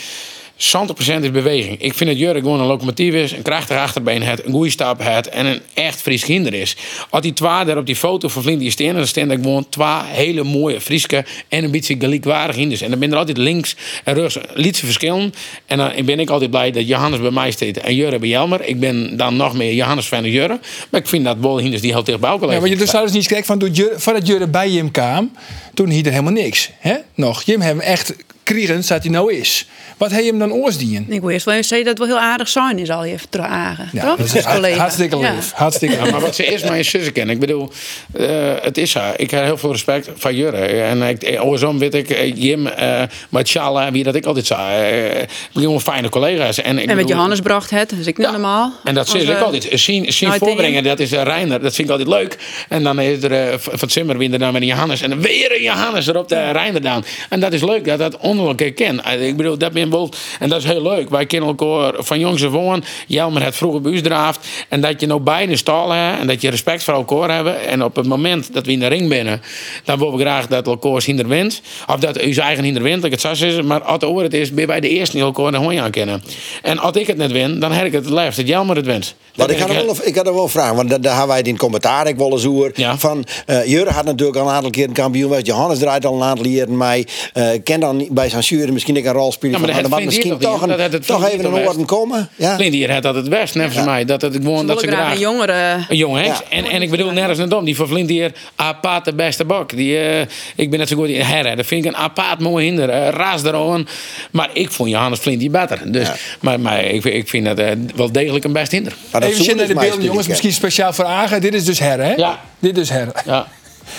100% is beweging. Ik vind dat Jurk gewoon een locomotief is, een krachtig achterbeen heeft, een goede stap heeft en een echt Fries kinder is. Als die twee daar op die foto van Flint die staan, dan staan er gewoon twee hele mooie Frieske en een beetje gelijkwaardig hinders. En dan ben er altijd links en rechts lietse verschillen. En dan ben ik altijd blij dat Johannes bij mij staat en Jurre bij Jelmer. Ik ben dan nog meer Johannes fan dan Jurre. Maar ik vind dat wel hinders die heel dicht bij elkaar Ja, maar je zou dus niet kijken van voordat Jurre bij Jim kwam, toen hier er helemaal niks. Hè? Nog. Jim hem echt kriegen dat hij nou is. Wat heb je hem dan oorsdien? Ik wil eerst wel eens zeggen dat het wel heel aardig zijn is al even terug agen. Ja, toch? dat is hartstikke Ja. lief. Hartstikke Ja, maar wat ze eerst mijn zussen kennen. Ik bedoel, eh, het is haar. Ik heb heel veel respect van Jurre. En ik, andersom weet ik, eh, Jim, eh Charles, wie dat ik altijd zei. eh gewoon fijne collega's. En, ik En met bedoel- Johannes bracht het, dus ik niet Ja. normaal. En dat zie Als, ik eh, altijd. Zien, zien voorbrengen, dat is uh, Reiner. Dat vind ik altijd leuk. En dan is er eh, van Zimmer weer dan met een Johannes. En weer een Johannes erop de Reiner dan. En dat is leuk dat dat onder elkaar ken. Eh, Ik bedoel, dat ben wel, en dat is heel leuk. Wij kennen elkaar van jongs af aan. Jelmer het vroeger bij ons draaft. En dat je nou beide stal hebt. En dat je respect voor elkaar hebben. En op het moment dat we in de ring binnen, dan willen we graag dat elkaar hinder wint. Of dat u eigen hinder wint, dat ik het zo zeggen. Maar als het het is, ben bij de eerste die elkaar de hooi aan kennen. En als ik het net win, dan heb ik het liefst dat Jelmer het wint. Maar ik had, er wel, ik had er wel vragen, want daar, hebben wij het in het commentaar ik wel eens over. Ja. Van, eh Jurre had natuurlijk al een aantal keer een kampioen geweest. Johannes draait al een aantal jaren mee. Eh ken dan bij zijn jury misschien een rol spelen. Ja, maar van, dat misschien toch, een, dat het toch even een orde komen. Ja. Clint hier had dat het best, net voor mij. Dat het gewoon Ze dat ze graag graag... een jongere... Een. En, en ik bedoel nergens naar dom. Die van Flint hier, apart de beste bak. Die, eh, ik ben net zo goed in herre. Dat vind ik een apart mooi hinder. Uh, raas erover. Maar ik vond Johannes Flint die beter. Dus, Ja. Maar, maar ik, vind- ik vind dat eh, wel degelijk een best hinder. Maar dat Even zoen naar de beelden, jongens. Misschien speciaal voor Agen. Dit is dus her, hè? Ja. Dit is her. Ja.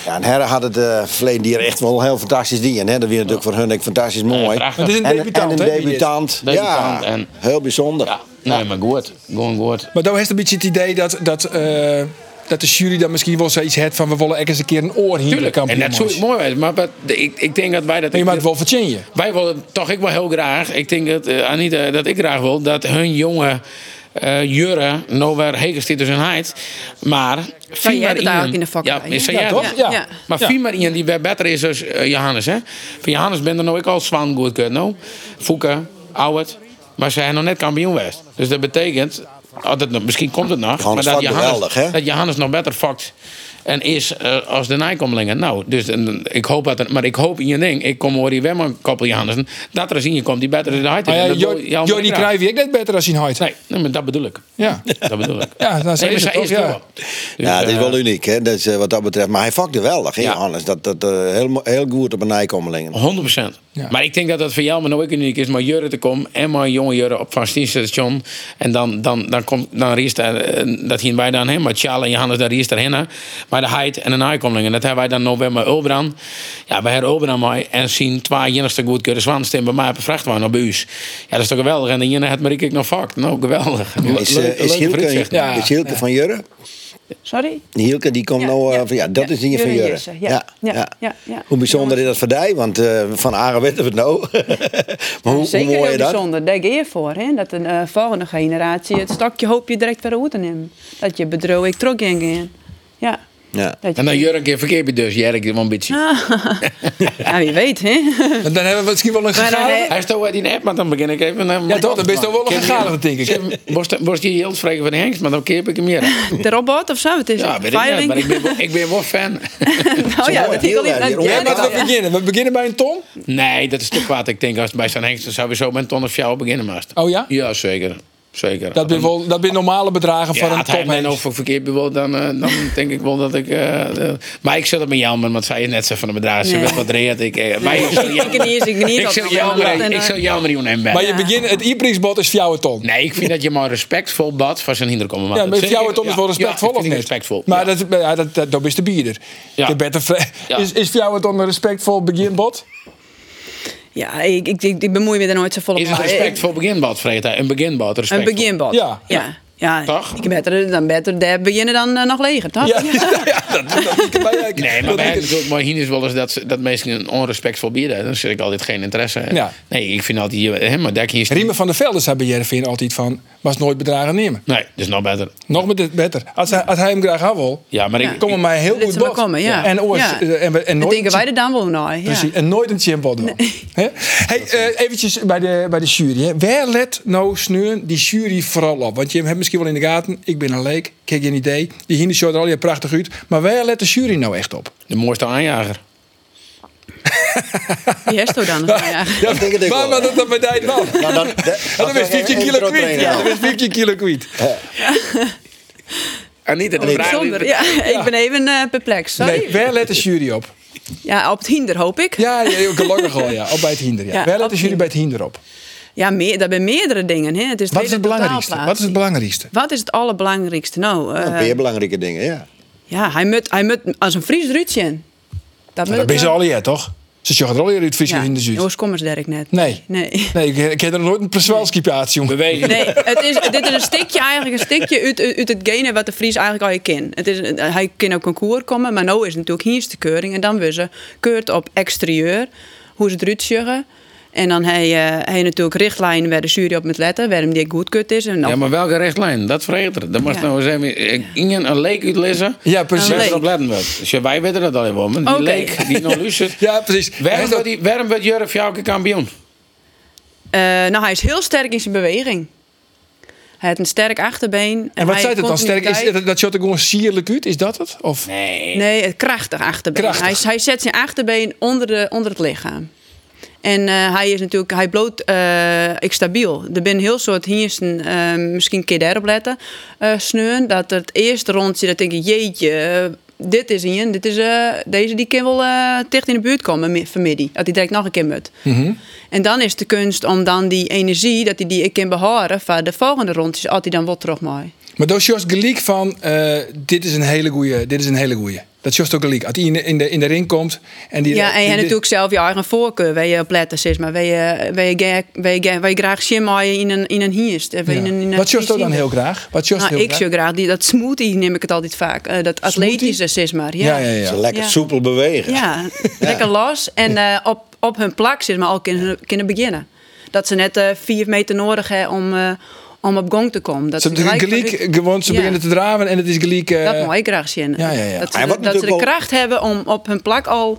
Ja, en Herre had het eh verleden echt wel heel fantastisch dien. Hè? Dat was natuurlijk voor hun ook fantastisch mooi. Het is een en, debutant, en een debutant. Ja, en- heel bijzonder. ja. Nee, maar goed. Gewoon goed. Maar dan heeft een beetje het idee dat, dat, eh, dat de jury dan misschien wel zoiets heeft van we willen eens een keer een oor hier Tuurlijk. En dat zou ik mooi zijn. Maar wat- ik, ik denk dat wij dat... Maar je maakt het wel vertjen Wij willen toch ik wel heel graag. Ik denk dat, eh, Anita, dat ik graag wil dat hun jonge eh Jurre nou dit dus een heid. Maar vier jij eigenlijk iemand- in de Ja, is Ja, jij toch? Ja. Ja. Maar Ja. vier maar iemand die weer beter is dan eh, Johannes. Hè? Van Johannes ben er nou ik al zwan goed kunnen. Nou. Fouke, Ouwet. Maar ze zijn nog net kampioen geweest. Dus dat betekent, oh, dat, nog- misschien komt het nog. Johannes maar dat Johannes, geweldig, hè? dat Johannes nog beter fokt. En is eh, als de nijkommelingen. Nou, dus en, ik hoop dat. er- Maar ik hoop in je ding. Ik kom hoor hier weer maar een koppel Johannessen. Dat er eens in je komt die beter in de huid is. Maar En ja, dat Jordi krijg ik net beter als hij huid. Nee, nee, maar dat bedoel ik. Ja. Dat bedoel ik. Ja, dat Nee, is het toch, is ja. wel. Dus, Ja, het is eh, wel uniek hè, dat is, eh, wat dat betreft. Maar hij vakte wel, Ja. Johannes. Dat, dat eh, heel, heel goed op een nijkommelingen. 100%. Ja. Maar ik denk dat dat voor jou maar nou ook uniek is. Maar Jurre te komen en maar jonge Jurre op van Stienstation. En dan, dan, dan komt dan riest er, eh, dat hier wij dan heen. Maar Charles en Johannes, daar riest er heen. Maar de heid en de naaikomling. En dat hebben wij dan nog weer met Ulbran. Ja, wij hebben Ulbran mooi. En zien twee jenigste goed kunnen zwan staan bij mij op een vrachtwagen op buis. Ja, dat is toch geweldig. En de het maar ik nog vak. Nou, geweldig. Is, eh, is Hielke, vooruitzicht. Ja. is Hielke van Jurre? Sorry? Hielke die komt Ja, nou... eh, ja, van- ja, dat ja. is die van Jurre ja. Ja, ja, ja. Hoe bijzonder is dat voor jou? Want eh, van Aren weten we het nou. maar hoe, Zeker hoe mooi heel is dat? bijzonder. Daar ga je voor. Hè? Dat de volgende generatie het stokje hoop je direct weer uit te nemen. Dat je bedroeg ik terug in. Ja. Ja. Je- En dan Jurre een keer verkeerd bij dus. Jerk wel een beetje. ja, wie weet, hè? Dan hebben we misschien wel een Maar dan, gegaan. Hij is toch uit die app, maar dan begin ik even. Ja, toch? Dan ben je toch wel een gegaan, denk ik. Borst je heel vregen van de hengst, maar dan keer ik hem meer. De robot of zo? Het is Ja, weet ik niet, maar ik ben, ik ben wel fan. nou ja, dat heel niet erg. Ja, laten we Ja. beginnen. We beginnen bij een ton. Nee, dat is te kwaad. Ik denk als het bij zo'n hengst sowieso met een ton of jou beginnen moest. Oh ja? Ja, zeker. Zeker. Dat ben wel, dat ben normale bedragen ja, voor een als hij mij top. nou voor verkeerd bewoont, dan, eh, dan denk ik wel dat ik... eh, eh, maar ik zit het met Jelmer, want zij je net zo van de bedragen. Ze wat reed. Ik, maar ik niet ik niet dat. Jelmer En, ik niet hem Maar je begint, het e-prijsbod is voor jou een ton. Nee, ik vind dat je maar respectvol bad van zijn hinderkomen maakt. Ja, maar voor Zeker- jou een ton is wel respectvol ja, of niet? respectvol. Maar ja. dat, dat, dat, dat is de bierder. Ja. De better Ja. is, is voor jou het ton een respectvol beginbod? Ja, ik, ik, ik, ik bemoei me er nooit zo volop Is het respectvol beginbad, vreet hij? Een beginbad, Een respectvol. beginbod. Ja. ja. Ja, Toch? ik beter, dan beter daar beginnen dan eh, nog leger, toch? Ja, ja, dat, dat eigenlijk. Nee, maar Dat bij is maar hier is wel eens dat, dat mensen een onrespectvol bieden. Dan zit ik altijd geen interesse. Ja. Nee, ik vind altijd, hè, maar daar. Riemen van der Velde zei bij Jervin altijd van, was nooit bedragen nemen. Nee, dat is nog beter. Nog met het beter. Als hij, als hij hem graag had wil, Ja, maar Ja. ik... komen mij heel goed bot. komen, ja. En, oors, Ja. eh, en, en nooit denken wij er dan wel naar. Ja. Precies, en nooit een chimpel doen. Hè? Hey, eh, eventjes bij de, bij de jury. Hè. Waar let nou sneuren die jury vooral op? Want je hebt misschien wel in de gaten, ik ben een leek, ik heb geen idee. Die hinder show er al je prachtig uit. Maar waar let de jury nou echt op? De mooiste aanjager. Wie is er dan? Ja. Ja, denk het maar, dat dat bij die man. Nou, dan, Dat is 15 kilo kwijt. Ja, dat is 15 kilo kwijt. Anita, de vraag... Ja, ik ben even eh, perplex. Sorry. Nee, waar let de jury op? Ja, op het hinder hoop ik. Ja, ja gelukkig wel, ja. Op bij het hinder. Ja. Ja, waar let op de jury hinder. bij het hinder op? Ja, meer, dat zijn meerdere dingen. Hè. Het is Wat is het belangrijkste? Wat is het belangrijkste? Wat is het allerbelangrijkste? Nou, eh, Een paar belangrijke dingen, ja. ja, hij moet, hij moet als een Fries Ruudje. Dat, Dat ben je al je, toch? Ze zeggen er al je uit Friesje ja. in de Zuid. Jongens, kom eens Dirk net. Nee. Nee. Nee, ik, ik heb er nooit een persoonskipatie, jongen. Bewegen. Nee, het is, dit is een stukje eigenlijk een stukje uit, uit, hetgene wat de Fries eigenlijk al je kent. Het is, hij kan ook concours komen, maar nu is het natuurlijk hier de keuring. En dan we ze keurt op exterieur, hoe ze het eruit zeggen. En dan heb je, heb je natuurlijk richtlijnen waar de jury op moet letten, waarom die goedkeurd is. En Ja, maar welke richtlijn? Dat vreet er. Dan mag Ja. nou eens even ik- ingen een leek uitlezen. Ja, precies. Op letten. Dus ja, wij weten dat al wel. Maar die leek die nog luistert. Ja, precies. Waarom dat- die- waarom wordt Jurf Jouke kampioen? Eh, nou, hij is heel sterk in zijn beweging. Hij heeft een sterk achterbeen. En wat zei het dan? Sterk, is, dat, dat shot er gewoon sierlijk uit? Is dat het? Of? Nee. Nee, het krachtig achterbeen. Krachtig. Hij, hij zet zijn achterbeen onder, de, onder het lichaam. En eh, hij is natuurlijk, hij bloot eh, ik stabiel. Er zijn heel soort hiersten, eh, misschien kun je daarop letten, sneuren. Dat het eerste rondje, dat denk ik, jeetje, dit is een, dit is, deze die kan wel dicht in de buurt komen mi- vanmiddag. Dat hij direct nog een keer moet. En dan is de kunst om dan die energie, dat hij die ik kan behouden voor de volgende rondjes, als hij dan wat terug mooi. Maar dat is juist gelijk van, dit is een hele goeie, dit is een hele goeie. Dat is juist ook gelijk. Als hij in de, in de, in de ring komt en die... Ja, en je die- hebt natuurlijk zelf je eigen voorkeur waar je is, maar waar je, waar je, ga- waar je, ga- waar je graag zin maaien in een, in een hierst. Ja. In een, in een Wat juist ook dan heel graag? Wat Nou, heel ik graag? zou graag die, dat smoothie neem ik het altijd vaak. Eh, dat atletische, zeg maar. Ja, Ja, ja, ja. Ze lekker Ja. soepel bewegen. Ja, lekker los. En eh, op, op hun plak, zeg maar, al kunnen, kunnen beginnen. Dat ze net eh, vier meter nodig hebben om, eh, om op gang te komen. Dat Ze, gelijk- gelijk, gewoon, ze Ja. beginnen te draven en het is gelijk... eh, Dat moet ik graag zien. ja, ja, ja. Dat, ze, dat ze de kracht hebben om op hun plak al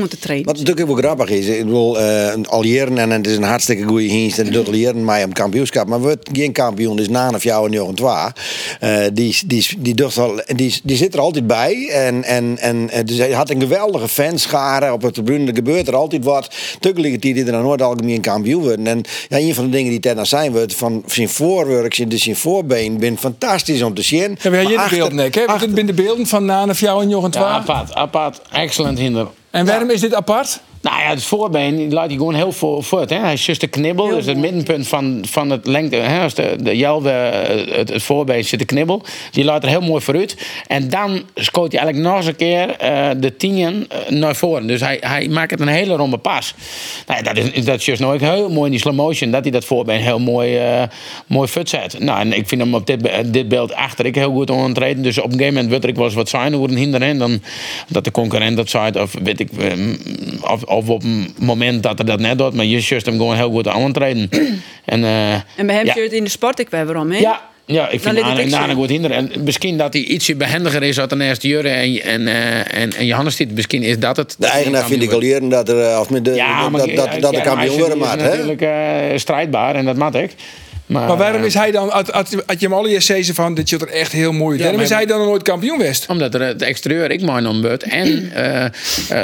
om te trainen. Wat natuurlijk ook wel grappig is, ik bedoel, eh al jaren en het is een hartstikke goede dienst en dat al jaren mij om kampioenschap, maar wordt geen kampioen is na of jou en jongen twa. Eh die, die, die, al, die, die zit er altijd bij en, en, en dus hij had een geweldige fanschare op het tribune, er gebeurt er altijd wat. Tukkelijk die er dan nooit algemeen kampioen worden. En ja, een van de dingen die daarna zijn wordt, van zijn voorwerk, zijn, dus zijn voorbeen, ben fantastisch om te zien. Ja, hebben Maar hier de beelden, hè? Want dit zijn de beelden van Naan of jou en Jochen Ja, Twa. apart, apart. Excellent hinder. En waarom is dit apart? Nou ja, het voorbeen laat hij gewoon heel voor, voort. Hè. Hij is juist de knibbel, dus het middenpunt van, van het lengte. Hè, als de, de jelwe, eh, het, het voorbeen zit de knibbel. Die laat er heel mooi vooruit. En dan scoot hij eigenlijk nog eens een keer eh, de tienen eh, naar voren. Dus hij, hij maakt het een hele ronde pas. Nou, ja, dat is, dat is juist nooit heel mooi in die slow motion. Dat hij dat voorbeen heel mooi, eh mooi fut zet. Nou, en ik vind hem op dit, dit beeld achter ik heel goed ontreden. Dus op een gegeven moment wil ik wel eens wat zijn hoe een. Dan dat de concurrent dat zei. Of weet ik. Of, of op een moment dat er dat net doet. Maar je just hem gewoon heel goed aantreden. en, eh, En bij hem ja. zit het in de sport ik weer waarom, hè? ja, ja, ik vind het Nana, goed hinder. En misschien dat hij ietsje behendiger is dan de eerste Jurre en, en, eh, en, en Johannes dit. Misschien is dat het. De dat hij eigenaar vind ik al jaren dat, er, eh, of met de, wordt. Ja, maar dat, dat, dat de ja, kampioen worden is natuurlijk eh, strijdbaar en dat maakt ik. Maar, Maar waarom eh, is hij dan, als je hem al eerst zei van, dit zit er echt heel mooi. Ja, waarom is hij dan nog nooit kampioen geweest? Omdat er het exterieur ik mooi om wordt. En eh, eh,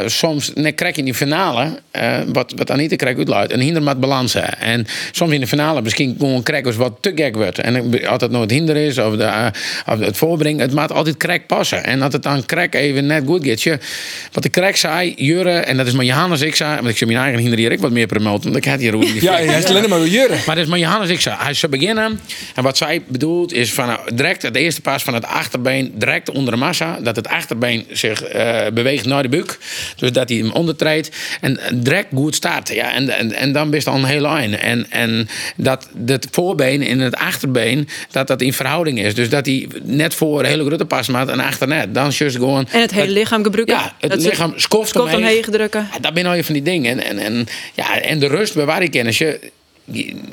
soms net krijg je in die finale, eh, wat, wat Anita krijgt uitluidt, een hinder met balansen. En soms in de finale misschien gewoon krijgen wat te gek wordt. En het nooit hinder is of, de, eh, of het voorbrengen, het maakt altijd crack passen. En dat het dan crack even net goed gaat. Je, wat de crack zei, Jurre, en dat is maar Johannes ik zei, want ik zie mijn eigen hinder hier ik wat meer promoten, want ik had hier ook Ja, hij is alleen maar weer jurren. Maar dat is maar Johannes ik zei. Hij ze beginnen. En wat zij bedoelt is van nou, direct het eerste pas van het achterbeen direct onder de massa. Dat het achterbeen zich eh, beweegt naar de buik. Dus dat hij hem ondertreedt. En direct goed starten. Ja, en, en, en dan is het al een hele lijn. En, en dat het voorbeen en het achterbeen, dat dat in verhouding is. Dus dat hij net voor een hele grote pas maakt en achter net. Dan is het gewoon... En het hele lichaam gebruiken. Ja, het Dat lichaam skoft omheen. omheen drukken. Ja, dat ben je van die dingen. En, en, en, ja, en de rust bewaar ik in.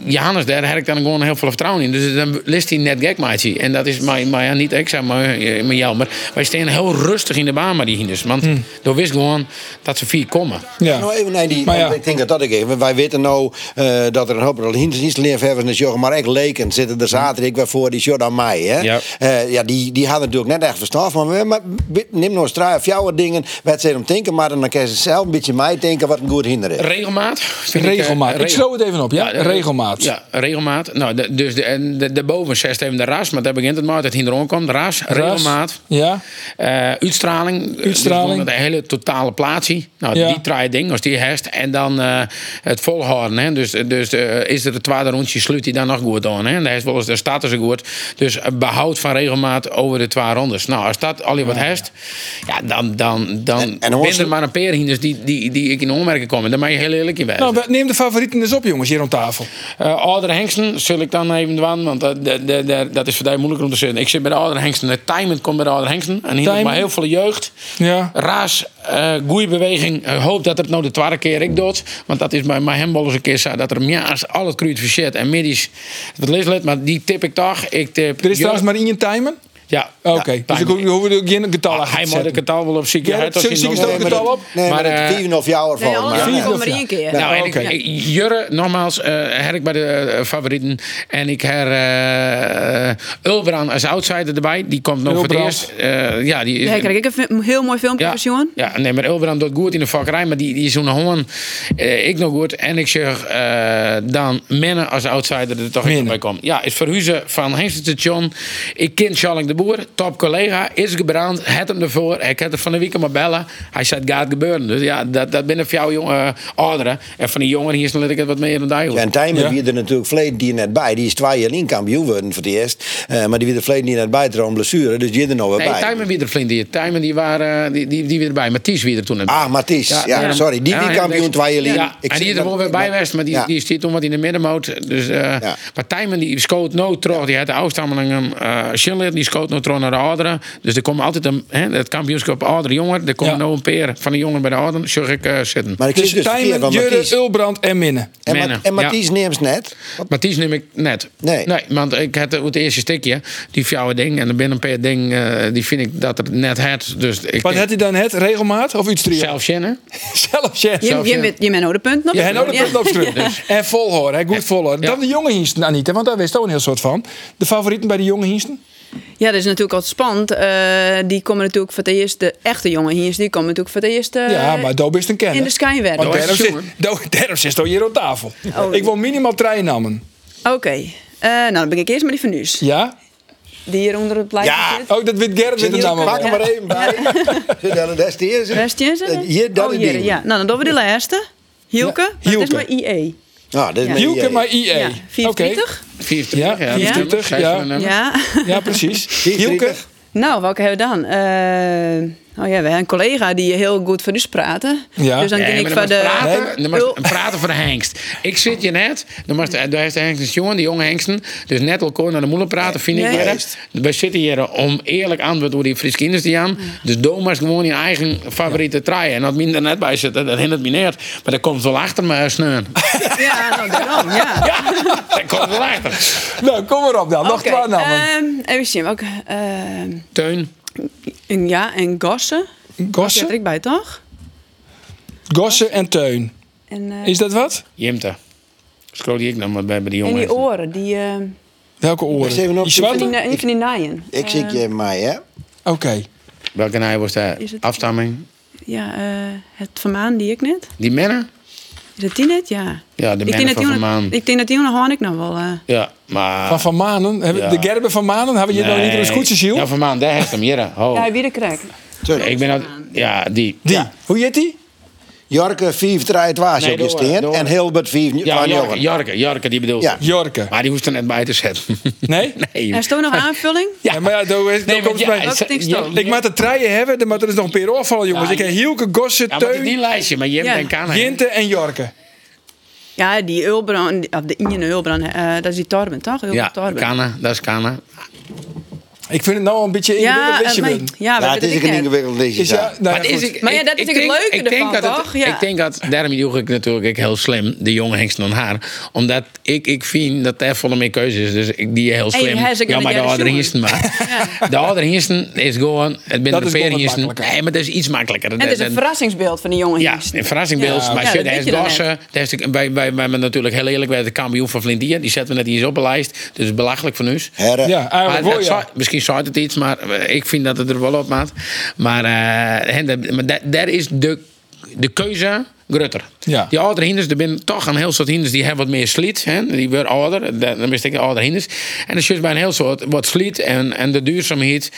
Johannes, daar heb ik dan gewoon heel veel vertrouwen in. Dus dan list hij net gek, maatje. En dat is maar, maar ja, niet ik, zeg maar, maar jou. Maar wij staan heel rustig in de baan met die hinders. Want door wist gewoon dat ze vier komen. Ja. Nou, even naar die, Maar ja. ik denk dat dat ik even. Wij weten nou eh, dat er een hoop dienstleerververs is, jongen, maar echt leken zitten er zaterdag weer voor die short aan mij. Hè? Ja. Eh, ja, die, die hadden natuurlijk net echt verstand van. Maar, maar neem nou eens of jouw dingen, wat ze om denken, maar dan kan ze zelf een beetje mij denken wat een goed hinder is. Regelmaat. ik, eh, Regelmaat. Ik regel- schreeuw het even op, ja? Regelmaat. Ja, regelmaat. Nou, de, dus de, en de, de boven zegt even de ras, maar daar begint het maar. Dat hinderom komt. Ras, regelmaat. Ja. Eh, uitstraling. Uitstraling. dus gewoon de hele totale plaatsie. Nou, Ja. die drie dingen, als die heeft. En dan eh, het volhouden. Hè. Dus, dus eh, is er het tweede rondje, sluit hij dan nog goed aan. Hè. En daar is wel eens de status goed. Dus eh, behoud van regelmaat over de twee rondes. Nou, als dat al je wat heeft, ja, dan, dan, dan En- en ben er maar een paar hinders die, die, die ik in onmerking komen. Daar ben je heel eerlijk in wijzen. Nou, neem de favorieten eens op, jongens, hier om tafel. Eh oudere hengsten zul ik dan even doen, want dat, dat, dat, dat is voor mij moeilijker om te zeggen. Ik zit bij de oudere hengsten. Het timing komt bij de oudere hengsten. En hier Timing? maar heel veel jeugd. Ja. Raas, eh goede beweging. Ik hoop dat het nou de tweede keer ik doet. Want dat is bij mijn handbal eens een keer zo. Dat er meer als al het kruid verzet en middies. Het maar die tip ik toch. Ik tip. Er is trouwens maar in je timen? Ja. Oké, Ja, dus ik hoef er geen getal Ah, achter Hij moet de getal wel op ziek. Ja, zie- nog- je het getal op? Nee, maar, Maar, maar eh, vier of jou Nee, ervan. alles maar, ja. één keer. Nou, en oké. ik, Jurre, nogmaals, eh her ik bij de eh, favorieten. En ik her eh eh, Ulbrand als outsider erbij. Die komt nog voor het eerst. Eh, ja, die is, Daar krijg ik een fi- heel mooi filmpje ja, van ja, nee, maar Ulbrand doet goed in de vakkerij. Maar die, die is gewoon eh, ik nog goed. En ik zeg eh, dan Menne als outsider er toch even bij komt. Ja, is Verhuizen van Hengstation. Ik ken Charling de Boer, top collega. Is gebrand, het hem ervoor. Ik heb er van de week maar bellen. Hij zei het gaat gebeuren. Dus ja, dat, dat binnen voor jou jongen, ouderen. En van die jongen hier is dan ik het wat meer dan daar. Ja, en Tijmen Ja. wie er natuurlijk verleden die net bij. Die is twee jaar in kampioen worden voor het eerst. Eh, maar die weer de verleden die net bij door een blessure. Dus die is er nog weer Nee, bij. Tijmen wie er die. Tijmen die waren die, die, die weer erbij. Mathies wie er toen net bij. Ah, Mathies. Ja, Ja, ja. sorry. Die ja, kampioen twee jaar in. Ja, Ik en zie die er wel weer bij was, maar die, Ja. die stiet toen wat in de middenmoot. Dus, eh Ja. Maar Tijmen die schoot nooit terug. Die had de oudstamelingen uh, Schiller, die schoot terug naar de ouderen. Dus er komen altijd een, hè, het kampioenschap oudere jongen. Er komen Ja. nou een peer van de jongen bij de ouderen. Zag ik eh, zitten. Maar ik Dus zie dus Tijmen, Jurre. Ulbrand en Minne. En, Menne, en Mathies neemt net. Wat- Mathies neem ik net. Nee. Nee, want ik had het eerste stukje, die fjouwe ding. En er binnen een paar dingen, eh, die vind ik dat het net het. Dus ik Wat had hij dan het? Regelmaat of iets trio? zelf zinnen. Zelf, ja. Je, Zelf, je, ja. bent- je bent nou de punt nog. Ja, en ook de punt opschrijven. En volhouden, hè, goed. Ja. Dan de jonge hingsten, Anita, want daar wist ook een heel soort van. De favorieten bij de jonge hingsten? Ja, dat is natuurlijk altijd spannend. Eh, die komen natuurlijk voor het eerst, de echte jongen hier, die komen natuurlijk voor het eerst eh, ja, maar Doop is een kenner. in de Skyward. Want Doop is daarom zit, zit hij hier op tafel. Oh. Ik wil minimaal drie namen. Oké, Eh, nou dan ben ik eerst met die van Nuus. Ja? Die hier onder het lijstje Ja. zit. Oh, dat weet Gerrit met de naam Pak hem wel. maar even bij. Zit daar- Dat is de eerste. Rest je ze? Eh, Hier, dat oh, is hier, die. ja. Nou, dan doen we de laatste. Hielke. Ja, Dat is Hielke. maar IE. Nou, dat is Ja. maar IE. Ja, Oké. 24. 24, Ja, ja. 24, nummer, ja. Ja. Ja, precies. 24. Hielke? Nou, welke hebben we dan? Eh, oh ja, we hebben een collega die heel goed voor ons praten. Ja. Dus dan Nee, ik van de... praten, dan Ul- praten voor de hengst. Ik zit je net, dan moest, daar is de hengst jongen, die jonge hengsten. Dus net elkaar naar de moeder praten, vind ik Nee. weer. We zitten hier om eerlijk antwoord door die Fries kinders die aan. Dus Domas gewoon je eigen favoriete trein. En dat minder net bij zitten, dat hindert me niet. Maar dat komt wel achter me sneun. Ja, nou, daarom, ja. Ja, dat komt wel achter. Nou, kom maar op dan. Nog Oké, twee namen. ehm, even zien. Welke, ehm, Teun. En ja, en Gossen. Die Gosse, er ik bij, toch? Gosse en Teun. En, eh, Is dat wat? Jimte. Scroll die ik dan maar bij bij die en jongen. die oren, die... ehm, Welke oren? Eens even op- Die van die, zwarte? na- die van die naaien. Ik zit je in mij, hè? Oké. Welke naai was het- afstamming? Ja, eh, het Vermaan die ik net. Die mennen? Is dat die net? Ja. Ja, de ik denk mennen dat van die Vermaan. nog- Ik denk dat die nog ik nog wel... eh, Ja, maar... Van Van Manen. Ja. De Gerben van Manen. Hebben je nou niet in de scootjes? Ja, van Maan, daar heeft hem hier. Ho. Ja, wie de krijg. Sorry. Ik ben al, ja, die. Die. Ja. Hoe heet die? Jorke 4 3 was Nee, op je door. En Hilbert 4 Ja, van Jorke, Jorgen. Jorke, Jorke, die bedoelt. Ja. Jorke. Maar die hoeft er net bij te zetten. Nee? nee. En is er nog een aanvulling? Ja, maar ja, daar is Nee, nee, want ja, stond? Ik moet het treien hebben, moet er dus nog een paar afvallen, jongens. Ja, ik heb Hielke, Gosse, Ja, maar is Teun, niet een lijstje, maar je hebt Ja. en kan. hè. Jinte en Jorke. Ja, die Ulbrand, of de Inje Ulbrand, eh, dat is die Torben, toch? Ulbrand Ja, Torben. Kanne, dat is Kanne. Ik vind het nou een beetje Ja, ingewikkeld eh, maar- worden. ja, Ja, maar het dat is ik een ingewikkeld liedje. Is ja, ja. nou ja, Maar, is ik, Maar ja, ik- dat is ik het denk- leuke ik denk ervan, dat het- toch? Ja. Ik denk dat, daarom doe ik natuurlijk ook heel slim de jonge hengsten dan haar. Omdat ik, ik vind dat er volle meer keuze is. Dus ik die heel slim. ja, maar de jongen. hengsten maar. De andere hengsten is gewoon, het Dat binnen de makkelijker. Nee, maar dat is iets makkelijker. En het is een verrassingsbeeld van die jongen Ja, hier. een verrassingbeeld. Ja, maar ja, shit, dat hij is de- Wij, wij, wij zijn natuurlijk heel eerlijk bij de kampioen van Flintier. Die zetten we net hier eens op een lijst. Dus belachelijk van u. Herre. Ja, eigenlijk wel, dat ja. Misschien het iets, maar eh, ik vind dat het er wel op maat. Maar, eh, daar is de, de keuze grutter. Ja. Die oudere hinders, er zijn toch een heel soort hinders die hebben wat meer sliet. Hè? Die worden ouder, dan ben ik oudere hinders. En dan is juist bij een heel soort wat sliet en, en de duurzaamheid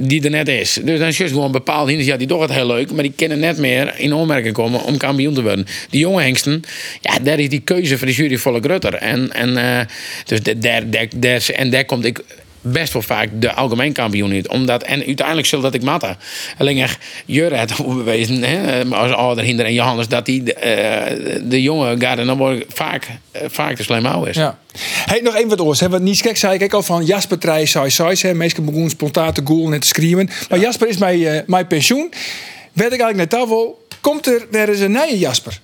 die er net is. Dus dan is juist gewoon bepaalde hinders, ja, die toch het heel leuk, maar die kunnen net meer in onmerking komen om kampioen te worden. Die jonge hengsten, ja, daar is die keuze van de jury volle grutter. En, en, eh, dus daar, daar- en daar komt ik best wel vaak de algemeen kampioen uit. Omdat, en uiteindelijk zal dat ik matten. Alleen echt Jurre het bewezen, hè, als ouder hinder en Johannes, dat die de, eh, de jonge garde dan wordt vaak, eh, vaak de slim oude is. Ja. Hey, nog één wat oors. Wat niet gek zei ik ook al van Jasper Trij, sai, sai. hè. Meestal begonnen spontaan te goelen en te screamen. Maar Jasper is mijn, eh, mijn pensioen. Weet ik eigenlijk net al wel. Komt er weer eens een nieuwe Jasper?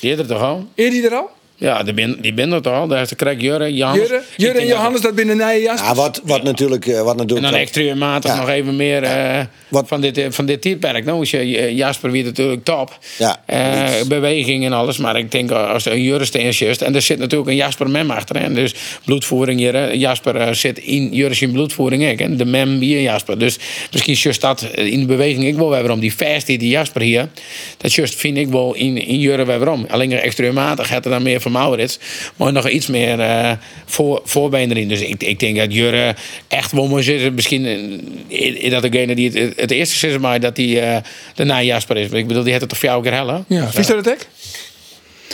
Die is er toch al? Die er al? Ja, die ben, die ben toch al. Daar is de krijg Jurre, Johannes. Jurre, Ik Jurre en dat- Johannes, dat binnen een Jasper. Ja, wat, wat natuurlijk... eh, Wat En natuurlijk dan extreemmatig Ja. nog even meer eh, Wat- van, dit, eh, van dit tijdperk. Nou, is je, Jasper weer natuurlijk top. Ja. Eh, beweging en alles. Maar ik denk als een Jurre juist. En er zit natuurlijk een Jasper mem achter. Hè. Dus bloedvoering hier. Jasper zit in Jurre in bloedvoering. ook, hè. De mem hier Jasper. Dus misschien juist dat in de beweging ik wel weer waarom. Die fast die Jasper hier. Dat juist vind ik wel in, in Jurre weer waarom. Alleen extreemmatig gaat er dan meer van Maurits. Maar nog iets meer eh voor, voorbeen erin. Dus ik, ik denk dat Jurre echt wel mooi. Misschien is dat degene die het, het eerste is, maar dat die eh de Jasper is. Ik bedoel, die heeft het toch jou keer hellen? Ja, vies dat het ook?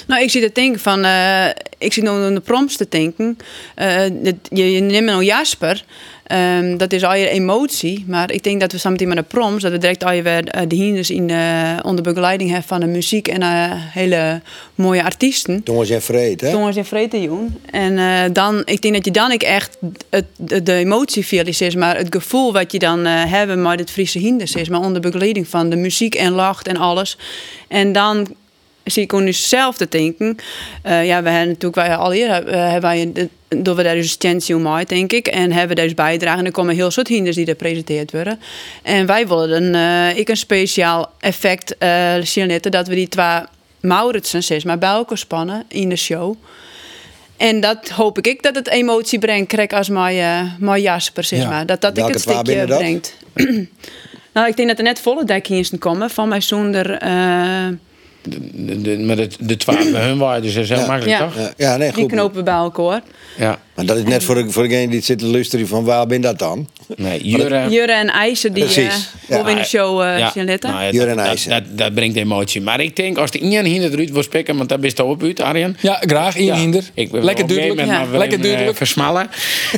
Nou, ik zie te denken van, eh, ik zie nou aan de proms te denken. Eh, je, je neemt nou Jasper, ehm, dat is al je emotie. Maar ik denk dat we samen met de proms, dat we direct al je weer eh, de hinders in de, onder begeleiding hebben van de muziek en hele mooie artiesten. Jongens en vreed, hè? Jongens in vrede doen. En dan, ik denk dat je dan ik echt het, de, de emotie realiseert, maar het gevoel wat je dan hebben met het Friese hinders is, maar onder begeleiding van de muziek en lacht en alles. En dan zie ik nu zelf te denken. eh, ja, we hebben natuurlijk wij al eerder eh, hebben wij door we daar dus stentie om denk ik. En hebben dus bijdragen. En er komen heel soort hinders die er gepresenteerd worden. En wij willen een, eh, ik een speciaal effect eh signaleren dat we die twee Mauritsen maar bij elkaar spannen in de show. En dat hoop ik, ik dat het emotie brengt, krijg als mijn, mijn Jasper, zeg Ja. maar. Dat dat ik het stukje brengt. nou, ik denk dat er net volle dekking komen van mij zonder... De, de, maar de, de twaalf bij hun waren dus heel Ja. makkelijk, Ja. toch? Ja, ja, nee, die goed. knopen we bij elkaar. Ja. Maar dat is net voor, de- voor degene die zit te luisteren van waar ben dat dan? Nee, Jurre... Jurre en IJzer die Precies, eh ja. in de show eh Ja, zien letten. nou ja, Jurre en dat, dat, IJzer. dat, dat brengt emotie. Maar ik denk, als de Ian hinder eruit wil spikken, want daar best je op uit, Arjen. Ja, graag. In Ja. hinder. Ik ben Lekker duidelijk. Ja. Lekker even, eh, duidelijk. versmallen.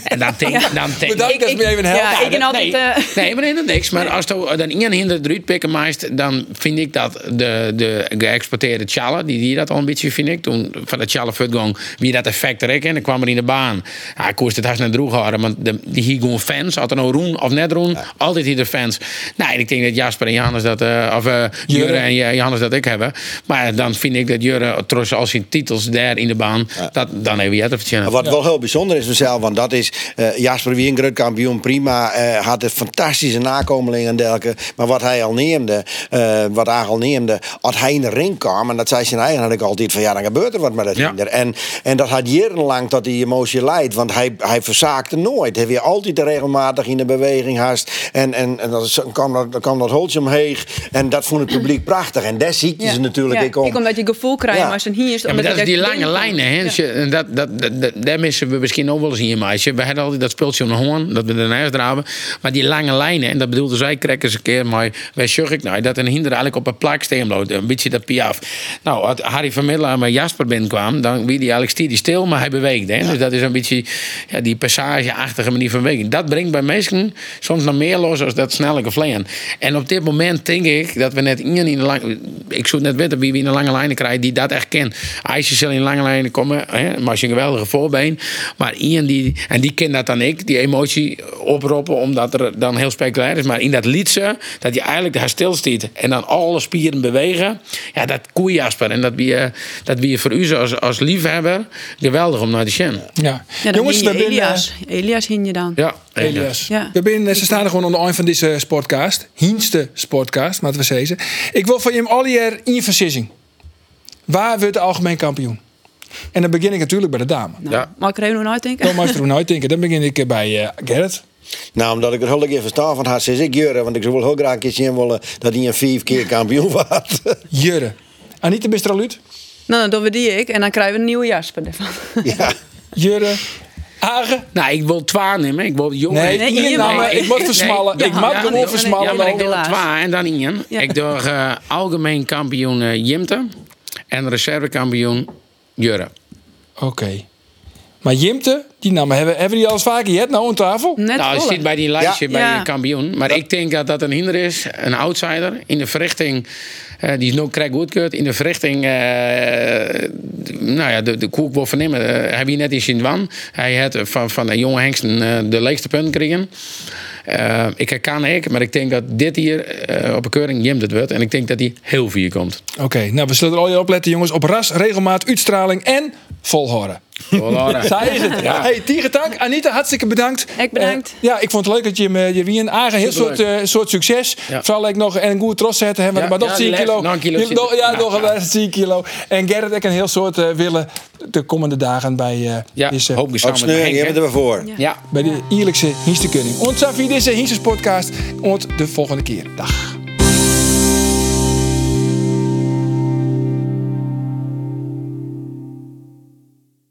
En dan denk dan denk Bedankt dat je me even helpt. Ja, ik ben altijd... nee, eh, nee, maar helemaal niks. Maar als je dan Ian hinder eruit pikken maakt, dan vind ik dat de, de geëxporteerde Tjalle, die die dat al een beetje, vind ik. Toen van de Tjalle Futgong, wie dat effect ik en dan kwam er in de baan. Ja, ik koos het net droeg houden, want de, die hier gewoon fans, had er nou roen of net roen, altijd hier de fans. Nou, en ik denk dat Jasper en Johannes dat, eh, of Jurre en Johannes dat ik hebben. Maar dan vind ik dat Jurre, trots als zijn titels daar in de baan, dat, dan hebben we het Wat wel heel bijzonder is vanzelf, want dat is eh, Jasper wie een groot kampioen, prima. had een fantastische nakomeling en dergelijke. Maar wat hij al neemde, wat hij al neemde, als hij in de ring kwam, en dat zei zijn eigen had ik altijd van ja, dan gebeurt er wat met dat Ja. hinder. En, en dat had jarenlang tot die emotie leidt. Want hij, hij verzaakte nooit. Hij weer altijd regelmatig in de beweging haast. En, en, en dan kwam dat, dan kwam dat holtje omheeg. En dat vond het publiek prachtig. En daar ziet je ze natuurlijk ja. ik om. Ik omdat je gevoel krijgt, Ja. maar als een hier is... Ja, maar omdat dat is die lange lijnen. Hè? Dat, dat, dat, dat- daar missen we misschien ook wel eens in je meisje. We hadden altijd dat speeltje om de hoorn, dat we ernaast draven. Maar die lange lijnen, en dat bedoelde zij eens een keer, maar wij zag ik nou, dat een hinder eigenlijk op een plak steen. Een beetje dat piaf. Nou, als Harry van Middelaar met Jasper binnenkwam, dan wie die eigenlijk die stil, maar hij beweegde. Hè? Dus dat is een beetje ja, die passageachtige manier van bewegen. Dat brengt bij mensen soms nog meer los als dat snelle gevleen. En op dit moment denk ik dat we net iemand in de lange... Ik zou net weten wie we in de lange lijnen krijgen die dat echt kent. IJsje zal in lange lijnen komen, hè, maar als je een geweldige voorbeen. Maar iemand die... En die kent dat dan ik, die emotie oproepen, omdat er dan heel spectaculair is. Maar in dat liedje, dat je eigenlijk daar stilstiet en dan alle spieren bewegen. Ja, dat koe Jasper. En dat wie, dat wie voor u als, als liefhebber geweldig om naar te zien. Ja. Ja, dan Jongens, je zijn... eh, Elias. Elias hing je dan. Ja, Elias. Ja. We zijn, ze staan er gewoon aan de eind van deze sportcast. Hienste sportcast, laten we zeggen. Ik wil van je al jaar in versissing. Waar wordt de algemeen kampioen? En dan begin ik natuurlijk bij de dame. Nou, Ja. Mag ik er even nog uitdenken? Dan mag je er nooit denken. Dan begin ik eh, bij eh, Gerrit. Nou, omdat ik er heel even verstaan van had, zeg ik Jurre. Want ik zou wel heel graag een keer zien willen dat hij een vijf keer kampioen was. Jurre. Anita, bist er al uit? Nou, dan doen we die ik en dan krijgen we een nieuwe Jasper ervan. ja. Jurre. Agen. Nou, ik wil twa nemen. Ik wil jongen. Nee, Nee, nou, nee. ik moet versmallen. Nee, ik mag ja, gewoon versmallen. Ja, maar ik nou. doe helaas. twa en dan Ian. Ja. Ik doe eh, algemeen kampioen eh, Jimte en reservekampioen Jurre. Oké. Maar Jimte, die namen hebben, hebben die al eens vaker gehad nou aan tafel? Net Nou, je zit bij die lijstje Ja. bij Ja. je kampioen. Maar ik denk dat dat een hinder is. Een outsider in de verrichting. eh, die is nog krijg goedkeurd. In de verrichting. eh, nou ja, de, de koek wil vernemen. eh, heb je net in Sint-Wan. Hij had van, van de jonge Hengsten eh, de leegste punten gekregen. Eh, ik herken ik, maar ik denk dat dit hier eh, op een keuring Jim het wordt. En ik denk dat hij heel vier komt. Oké, nou we zullen er al je opletten jongens. Op ras, regelmaat, uitstraling en volhouden. Voilà. Zij is het. Ja. Hey, Anita, hartstikke bedankt. Ik bedankt. Eh, ja, ik vond het leuk dat je me je wien Agen heel soort, eh, soort succes. Ja. Vooral ik nog en een goede trots zetten hebben. Ja, maar nog ja, 10 die kilo. nog kilo zitten. nog- ja, Ja, nog een ja. laatste 10 kilo. En Gerrit, ik een heel soort eh, willen de komende dagen bij uh, Ja, deze, hoop je er weer voor. Ja. bij de eerlijkse Hienstekunning. Ontzafi deze Hiensters podcast. Ont de volgende keer. Dag.